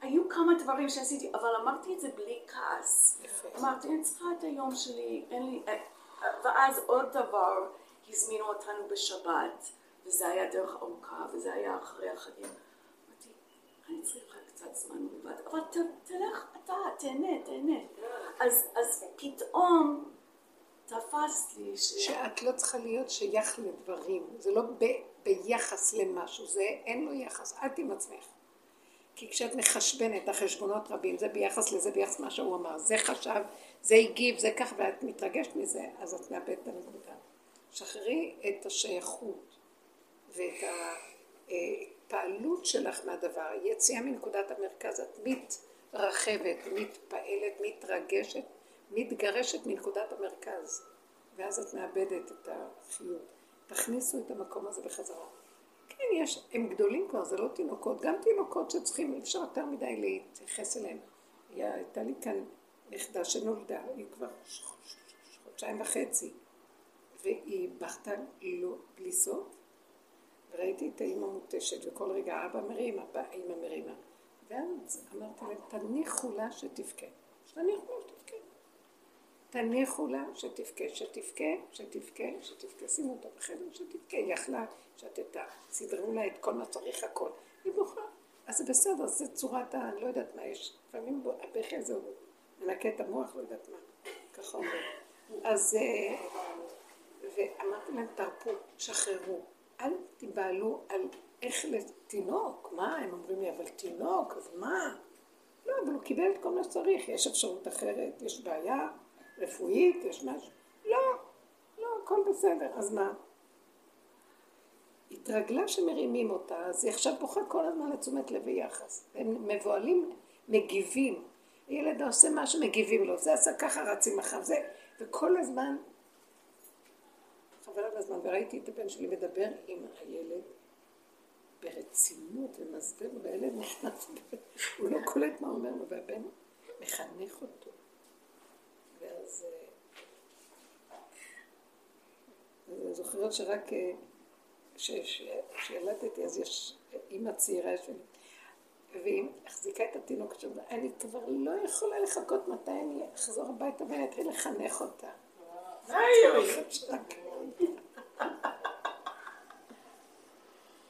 היו כמה דברים שעשיתי, אבל אמרתי את זה בלי כעס. אמרתי, אני צריכה את היום שלי, אין לי... אה, אה, ואז עוד דבר, הזמינו אותנו בשבת, וזה היה דרך ארוכה, וזה היה אחרי החגים. אמרתי, אני צריכה קצת זמן לבד, אבל ת, תלך אתה, תהנה, תהנה. אז, אז פתאום תפס לי ש... שאת לא צריכה להיות שייך לדברים, זה לא ב, ביחס למשהו, זה אין לו יחס, את עם עצמך. כי כשאת מחשבנת, החשבונות רבים, זה ביחס לזה, ביחס למה שהוא אמר, זה חשב, זה הגיב, זה כך, ואת מתרגשת מזה, אז את מאבדת את הנקודה. שחררי את השייכות ואת ההתפעלות שלך מהדבר, יציאה מנקודת המרכז, את מתרחבת, מתפעלת, מתרגשת, מתגרשת מנקודת המרכז, ואז את מאבדת את החיות. תכניסו את המקום הזה בחזרה. כן, יש, הם גדולים כבר, זה לא תינוקות, גם תינוקות שצריכים, אי אפשר יותר מדי להתייחס אליהם. הייתה לי כאן נכדה שנולדה, היא כבר חודשיים וחצי, והיא בכתה לא, בלי סוף, וראיתי את האימא מותשת, וכל רגע אבא מרים, אבא, אימא מרימה. ואז אמרתי להם, תניחו לה שתבכה. שתניחו לה. תניחו לה שתבכה, שתבכה, שתבכה, שתבכה, שימו אותה בחדר, שתבכה, היא יכלה, שתתה, סידרו לה את כל מה צריך הכל. היא בוכה. אז זה בסדר, זה צורת ה... לא יודעת מה יש. לפעמים הבכי הזה הוא מנקה את המוח, לא יודעת מה. ככה אומרים. אז... אה, ואמרתי להם, תרפו, שחררו. אל תיבהלו על איך לתינוק. מה? הם אומרים לי, אבל תינוק, אז מה? לא, אבל הוא קיבל את כל מה שצריך. יש אפשרות אחרת, יש בעיה רפואית, יש משהו. לא, לא, הכל בסדר. אז מה? התרגלה שמרימים אותה, אז היא עכשיו בוכה כל הזמן לתשומת לב ויחס. הם מבוהלים, מגיבים. הילד עושה משהו, מגיבים לו. זה עשה ככה, רצים אחריו. זה, וכל הזמן, חבל על הזמן, וראיתי את הבן שלי מדבר עם הילד ברצינות ומסביר, והילד נכנס, הוא לא קולט מה הוא אומר לו, והבן מחנך אותו. ואז... אה, אז אני זוכרת שרק אה, כשילדתי, אז יש אימא צעירה שלי, והיא החזיקה את התינוק שם, אני כבר לא יכולה לחכות מתי אני אחזור הביתה ואני אתחיל לחנך אותה.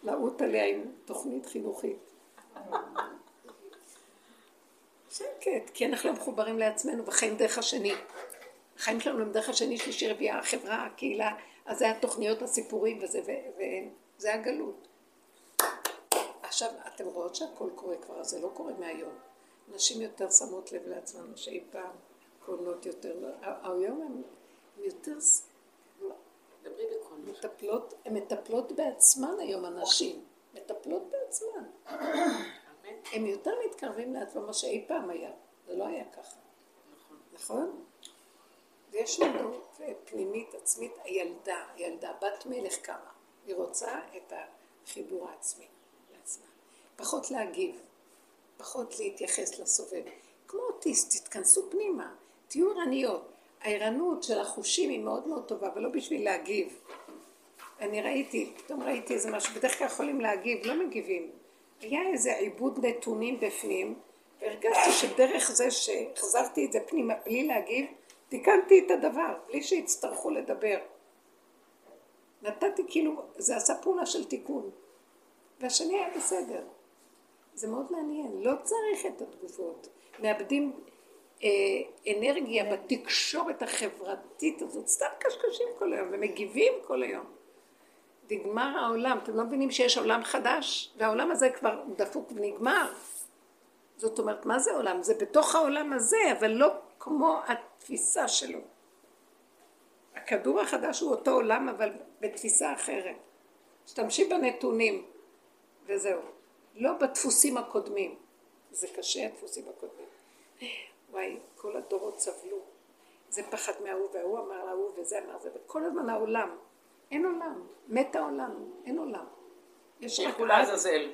לעוט [LAUGHS] עליה עם תוכנית חינוכית. שקט, כי אנחנו לא מחוברים לעצמנו וחיים דרך השני. החיים שלנו הם דרך השני, שלישי, רביעי, החברה, הקהילה, אז זה התוכניות, הסיפורים וזה, וזה הגלות. עכשיו, אתם רואות שהכל קורה כבר, זה לא קורה מהיום. נשים יותר שמות לב לעצמן, שאי פעם קונות יותר, היום הן יותר. מטפלות, הן מטפלות בעצמן היום הנשים, מטפלות בעצמן. הם יותר מתקרבים לעצמם מה שאי פעם היה, זה לא היה ככה. נכון? ויש אה, פנימית עצמית, הילדה, הילדה, בת מלך קמה, היא רוצה את החיבור העצמי לעצמה. פחות להגיב, פחות להתייחס לסובב. כמו אוטיסט, תתכנסו פנימה, תהיו ערניות. הערנות של החושים היא מאוד מאוד טובה, אבל לא בשביל להגיב. אני ראיתי, פתאום ראיתי איזה משהו, בדרך כלל יכולים להגיב, לא מגיבים. היה איזה עיבוד נתונים בפנים, והרגשתי שדרך זה שהחזרתי את זה פנימה בלי להגיב, תיקנתי את הדבר, בלי שיצטרכו לדבר. נתתי כאילו, זה עשה פעולה של תיקון. והשני היה בסדר. זה מאוד מעניין, לא צריך את התגובות. מאבדים אה, אנרגיה בתקשורת החברתית הזאת, סתם קשקשים כל היום ומגיבים כל היום. נגמר העולם, אתם לא מבינים שיש עולם חדש? והעולם הזה כבר דפוק ונגמר. זאת אומרת, מה זה עולם? זה בתוך העולם הזה, אבל לא כמו התפיסה שלו. הכדור החדש הוא אותו עולם, אבל בתפיסה אחרת. משתמשים בנתונים, וזהו. לא בדפוסים הקודמים. זה קשה, הדפוסים הקודמים. וואי, כל הדורות סבלו. זה פחד מההוא, וההוא אמר להוא, וזה אמר זה, וכל הזמן העולם. אין עולם. מת העולם, אין עולם. יש רק... ילכו לעזאזל.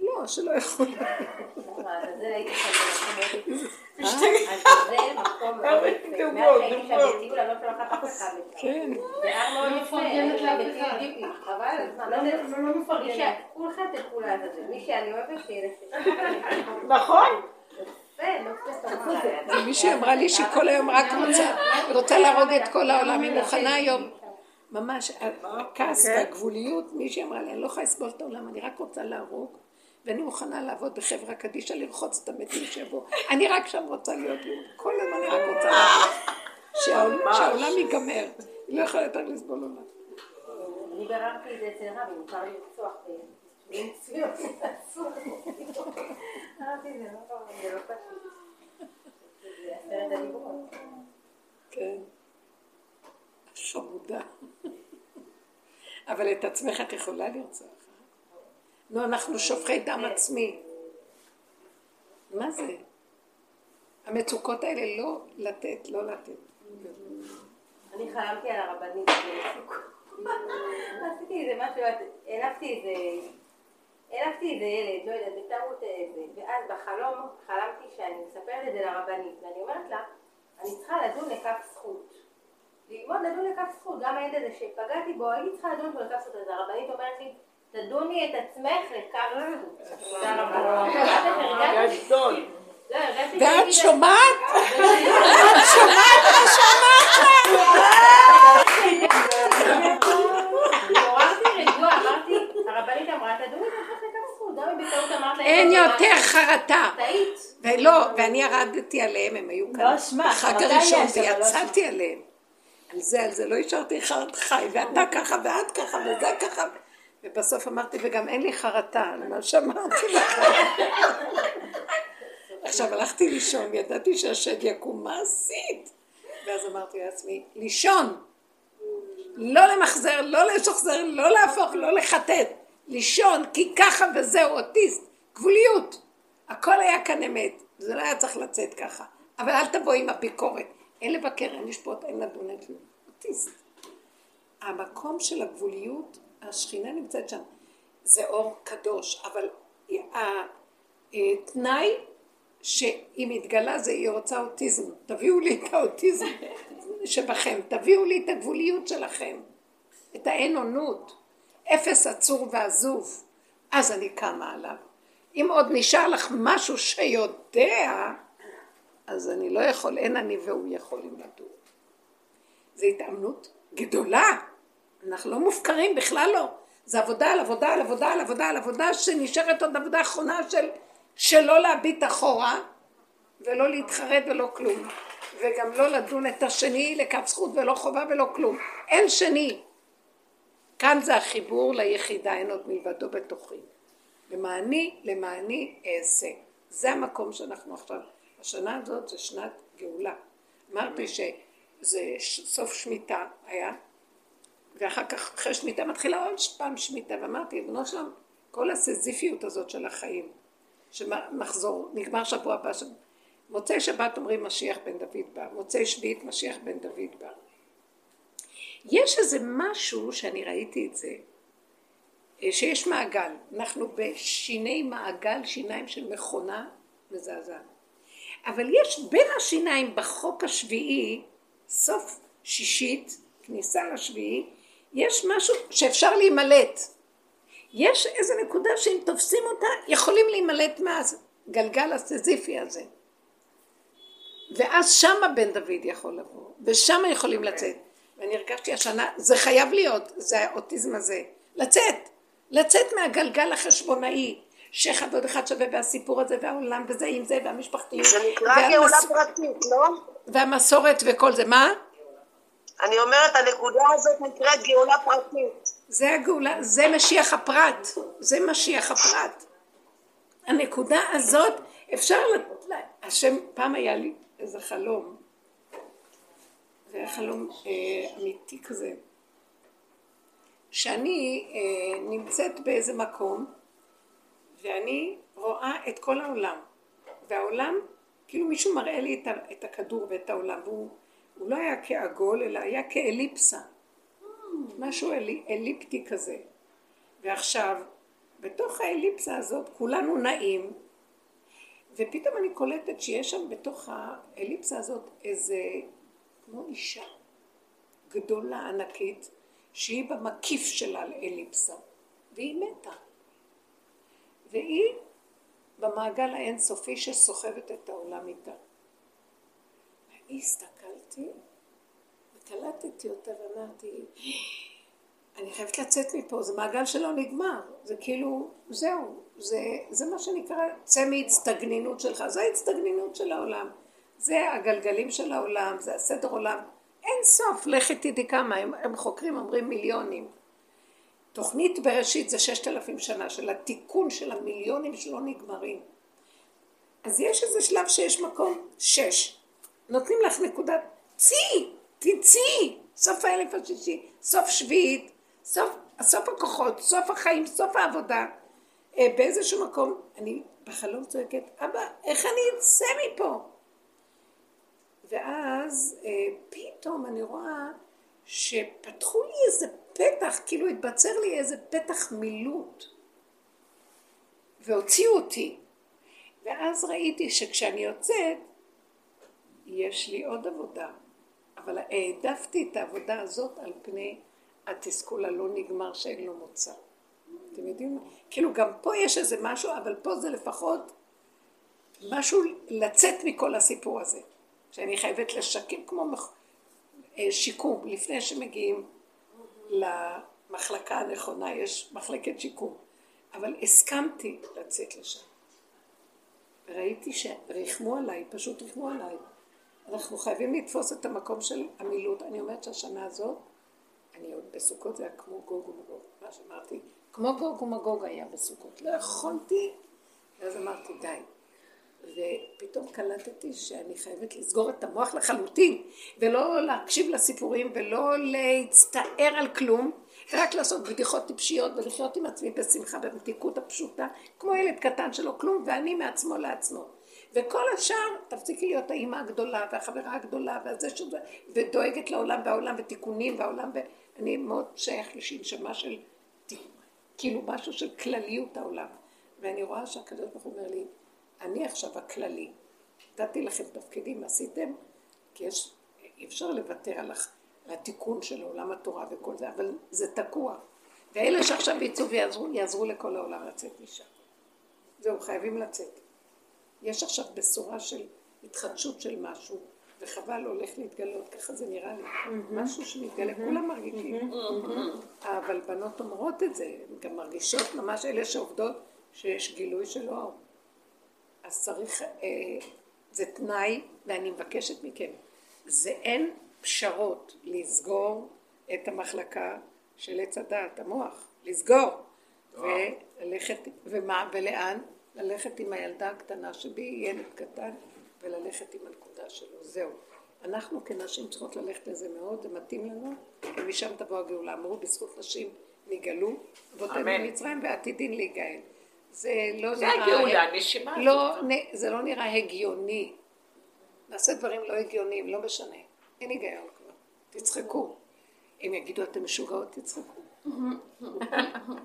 לא, שלא יכול. לעזאזל הייתי שם במקום מאוד יפה. עזאזל מקום מאוד יפה. מאז שהייתי שם בטיול, אני לא שולחת אף אחד לשם. כן. זה היה מאוד יפה. מפרגנת הייתי לאף בטיול אחד. ג'יפי. חבל על הזמן. לא יודע- מי מפרגנת. ש- כולכם תלכו לעזאזל. מי שאני אוהבת, שיהיה לשם. נכון. לא מישהי אמרה לי שכל היום רק רוצה להרוג את כל העולם, היא מוכנה היום. ממש, הכעס והגבוליות, מישהי אמרה לי, אני לא יכולה לסבול את העולם, אני רק רוצה להרוג, ואני מוכנה לעבוד בחברה קדישא, לרחוץ את המתים שיבואו. אני רק שם רוצה להיות, כל הזמן אני רק רוצה להרוג. שהעול- שהעולם ייגמר. היא לא יכולה יותר לסבול עולם. אני ביררתי את זה אצל רבי, מותר לי לרצוח זה לא זה לא פשוט. זה עשרת הדיברות. כן. חמודה. אבל את עצמך את יכולה לרצוח. אה? נו, אנחנו שופכי דם עצמי. מה זה? המצוקות האלה לא לתת, לא לתת. אני חלמתי על הרבנית. עשיתי איזה משהו, העלבתי איזה... העלבתי איזה ילד, לא יודעת, בטעות איזה, ואז בחלום חלמתי שאני מספרת את זה לרבנית, ואני אומרת לה, אני צריכה לדון לכף זכות. ללמוד לדון לכף זכות, גם הילד הזה שפגעתי בו, הייתי צריכה לדון בו לכף זכות, אז הרבנית אומרת לי, תדוני את עצמך לכף זכות. תודה רבה. לא, ואת שומעת? את שומעת מה שאמרת. אין "לא, יותר חרטה. ולא, ואני ירדתי עליהם, הם היו כאן לא אשמה, בחג הראשון, לא ויצאתי עליהם. על זה, על זה, לא השארתי חרט חי, ואתה ככה, ואת ככה, וזה ככה. ובסוף אמרתי, וגם אין לי חרטה על מה שאמרתי לך. עכשיו הלכתי לישון, ידעתי שהשד יקום, מה עשית? ואז אמרתי לעצמי, לישון. לא למחזר, לא לשחזר, לא להפוך, לא לחטט. לישון, כי ככה וזהו, אוטיסט, גבוליות. הכל היה כאן אמת, זה לא היה צריך לצאת ככה. אבל אל תבוא עם הביקורת. אין לבקר, אין לשפוט, אין לדון, אין כלום. אוטיסט. המקום של הגבוליות, השכינה נמצאת שם. זה אור קדוש, אבל התנאי שאם התגלה זה היא רוצה אוטיזם. תביאו לי את האוטיזם שבכם, תביאו לי את הגבוליות שלכם, את האין אונות, אפס עצור ועזוב, אז אני קמה עליו. אם עוד נשאר לך משהו שיודע, אז אני לא יכול, אין אני והוא יכולים לדור. זו התאמנות גדולה. אנחנו לא מופקרים, בכלל לא. זה עבודה על עבודה על עבודה על עבודה על עבודה שנשארת עוד עבודה אחרונה של שלא להביט אחורה ולא להתחרט ולא כלום. וגם לא לדון את השני לכף זכות ולא חובה ולא כלום. אין שני. כאן זה החיבור ליחידה, אין עוד מלבדו בתוכי. למעני, למעני אעשה. זה המקום שאנחנו עכשיו. השנה הזאת זה שנת גאולה. אמרתי שזה סוף שמיטה היה, ואחר כך אחרי שמיטה מתחילה עוד פעם שמיטה, ואמרתי, בנו שלום, כל הסזיפיות הזאת של החיים, שמחזור, נגמר שבוע הבא, ש... מוצאי שבת אומרים משיח בן דוד בא, מוצאי שביעית משיח בן דוד בא. יש איזה משהו שאני ראיתי את זה, אה, שיש מעגל, אנחנו בשיני מעגל, שיניים של מכונה מזעזעת. אבל יש בין השיניים בחוק השביעי, סוף שישית, כניסה לשביעי, יש משהו שאפשר להימלט. יש איזו נקודה שאם תופסים אותה, יכולים להימלט מהגלגל הסזיפי הזה. ואז שמה בן דוד יכול לבוא, ושמה יכולים לצאת. ואני הרגשתי השנה, זה חייב להיות, זה האוטיזם הזה. לצאת, לצאת מהגלגל החשבונאי, שאחד עוד אחד שווה והסיפור הזה והעולם וזה עם זה והמשפחתיות. זה נקרא והמס- גאולה פרטית, לא? והמסורת וכל זה, מה? אני אומרת, הנקודה הזאת נקראת גאולה פרטית. זה הגאולה, זה משיח הפרט, זה משיח הפרט. הנקודה הזאת, אפשר, ל- ל- השם, פעם היה לי איזה חלום, זה היה חלום אה, אמיתי כזה, שאני אה, נמצאת באיזה מקום, ואני רואה את כל העולם, והעולם, כאילו מישהו מראה לי את, הכדור ואת העולם, והוא הוא לא היה כעגול, אלא היה כאליפסה. משהו אלי, אליפטי כזה. ועכשיו, בתוך האליפסה הזאת כולנו נעים, ופתאום אני קולטת שיש שם בתוך האליפסה הזאת איזה, כמו אישה גדולה, ענקית, שהיא במקיף שלה לאליפסה, והיא מתה. והיא במעגל האינסופי שסוחבת את העולם איתה. ואני הסתכלתי וקלטתי אותה ואמרתי, אני חייבת לצאת מפה, זה מעגל שלא נגמר, זה כאילו, זהו, זה, זה מה שנקרא, צא מהצטגנינות שלך, זו ההצטגנינות של העולם, זה הגלגלים של העולם, זה הסדר עולם, אין סוף, לכי תדעי כמה, הם, הם חוקרים, אומרים מיליונים. תוכנית בראשית זה ששת אלפים שנה של התיקון של המיליונים שלא נגמרים. אז יש איזה שלב שיש מקום, שש. נותנים לך נקודת, צאי, תצאי, סוף האלף השישי, סוף שביעית, סוף, סוף הכוחות, סוף החיים, סוף העבודה. אה, באיזשהו מקום, אני בחלום צועקת, אבא, איך אני אצא מפה? ואז אה, פתאום אני רואה שפתחו לי איזה פתח, כאילו התבצר לי איזה פתח מילוט, והוציאו אותי. ואז ראיתי שכשאני יוצאת, יש לי עוד עבודה, אבל העדפתי את העבודה הזאת על פני התסכול הלא נגמר שאין לו מוצא. אתם יודעים? כאילו גם פה יש איזה משהו, אבל פה זה לפחות משהו לצאת מכל הסיפור הזה. שאני חייבת לשקם כמו מח... אה, שיקום, לפני שמגיעים למחלקה הנכונה, יש מחלקת שיקום. אבל הסכמתי לצאת לשם. ראיתי שריחמו עליי, פשוט ריחמו עליי. אנחנו חייבים לתפוס את המקום של המילוט. אני אומרת שהשנה הזאת, אני עוד בסוכות זה היה כמו גוג ומגוג, מה שאמרתי, כמו גוג ומגוג היה בסוכות. לא יכולתי, ואז אמרתי די. ופתאום קלטתי שאני חייבת לסגור את המוח לחלוטין, ולא להקשיב לסיפורים, ולא להצטער על כלום, רק לעשות בדיחות טיפשיות ולחיות עם עצמי בשמחה, במתיקות הפשוטה, כמו ילד קטן שלו כלום, ואני מעצמו לעצמו. וכל השאר, תפסיקי להיות האימא הגדולה והחברה הגדולה והזה שזה, ודואגת לעולם והעולם ותיקונים והעולם, ואני מאוד שייך לשנשמה של, כאילו משהו של כלליות העולם. ואני רואה שהקדוש ברוך הוא אומר לי, אני עכשיו הכללי. נתתי לכם תפקידים, עשיתם, כי יש, אי אפשר לוותר על התיקון של עולם התורה וכל זה, אבל זה תקוע. ואלה שעכשיו יצאו ויעזרו, יעזרו לכל העולם לצאת משם. זהו, חייבים לצאת. יש עכשיו בשורה של התחדשות של משהו, וחבל הולך להתגלות, ככה זה נראה לי. משהו שמתגלה, כולם מרגישים. אבל בנות אומרות את זה, הן גם מרגישות ממש אלה שעובדות שיש גילוי של אור. אז צריך, אה, זה תנאי, ואני מבקשת מכם, זה אין פשרות לסגור את המחלקה של עץ הדעת, המוח, לסגור, וללכת, ומה, ולאן? ללכת עם הילדה הקטנה שבי, ילד קטן, וללכת עם הנקודה שלו, זהו. אנחנו כנשים צריכות ללכת לזה מאוד, זה מתאים לנו, ומשם תבוא הגאולה. אמרו, בזכות נשים נגאלו, אבותינו. במצרים, ועתידין להיגאל. זה לא זה נראה... הגאולה, הנשימה לא, זה לא נראה הגיוני. נעשה דברים לא הגיוניים, לא משנה. אין היגיון כבר. תצחקו. הם יגידו, אתם משוגעות, תצחקו. [LAUGHS]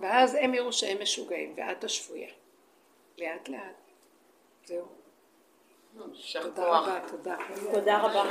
ואז הם יראו שהם משוגעים, ואת השפויה. לאט לאט. זהו. תודה. רבה, תודה. תודה רבה.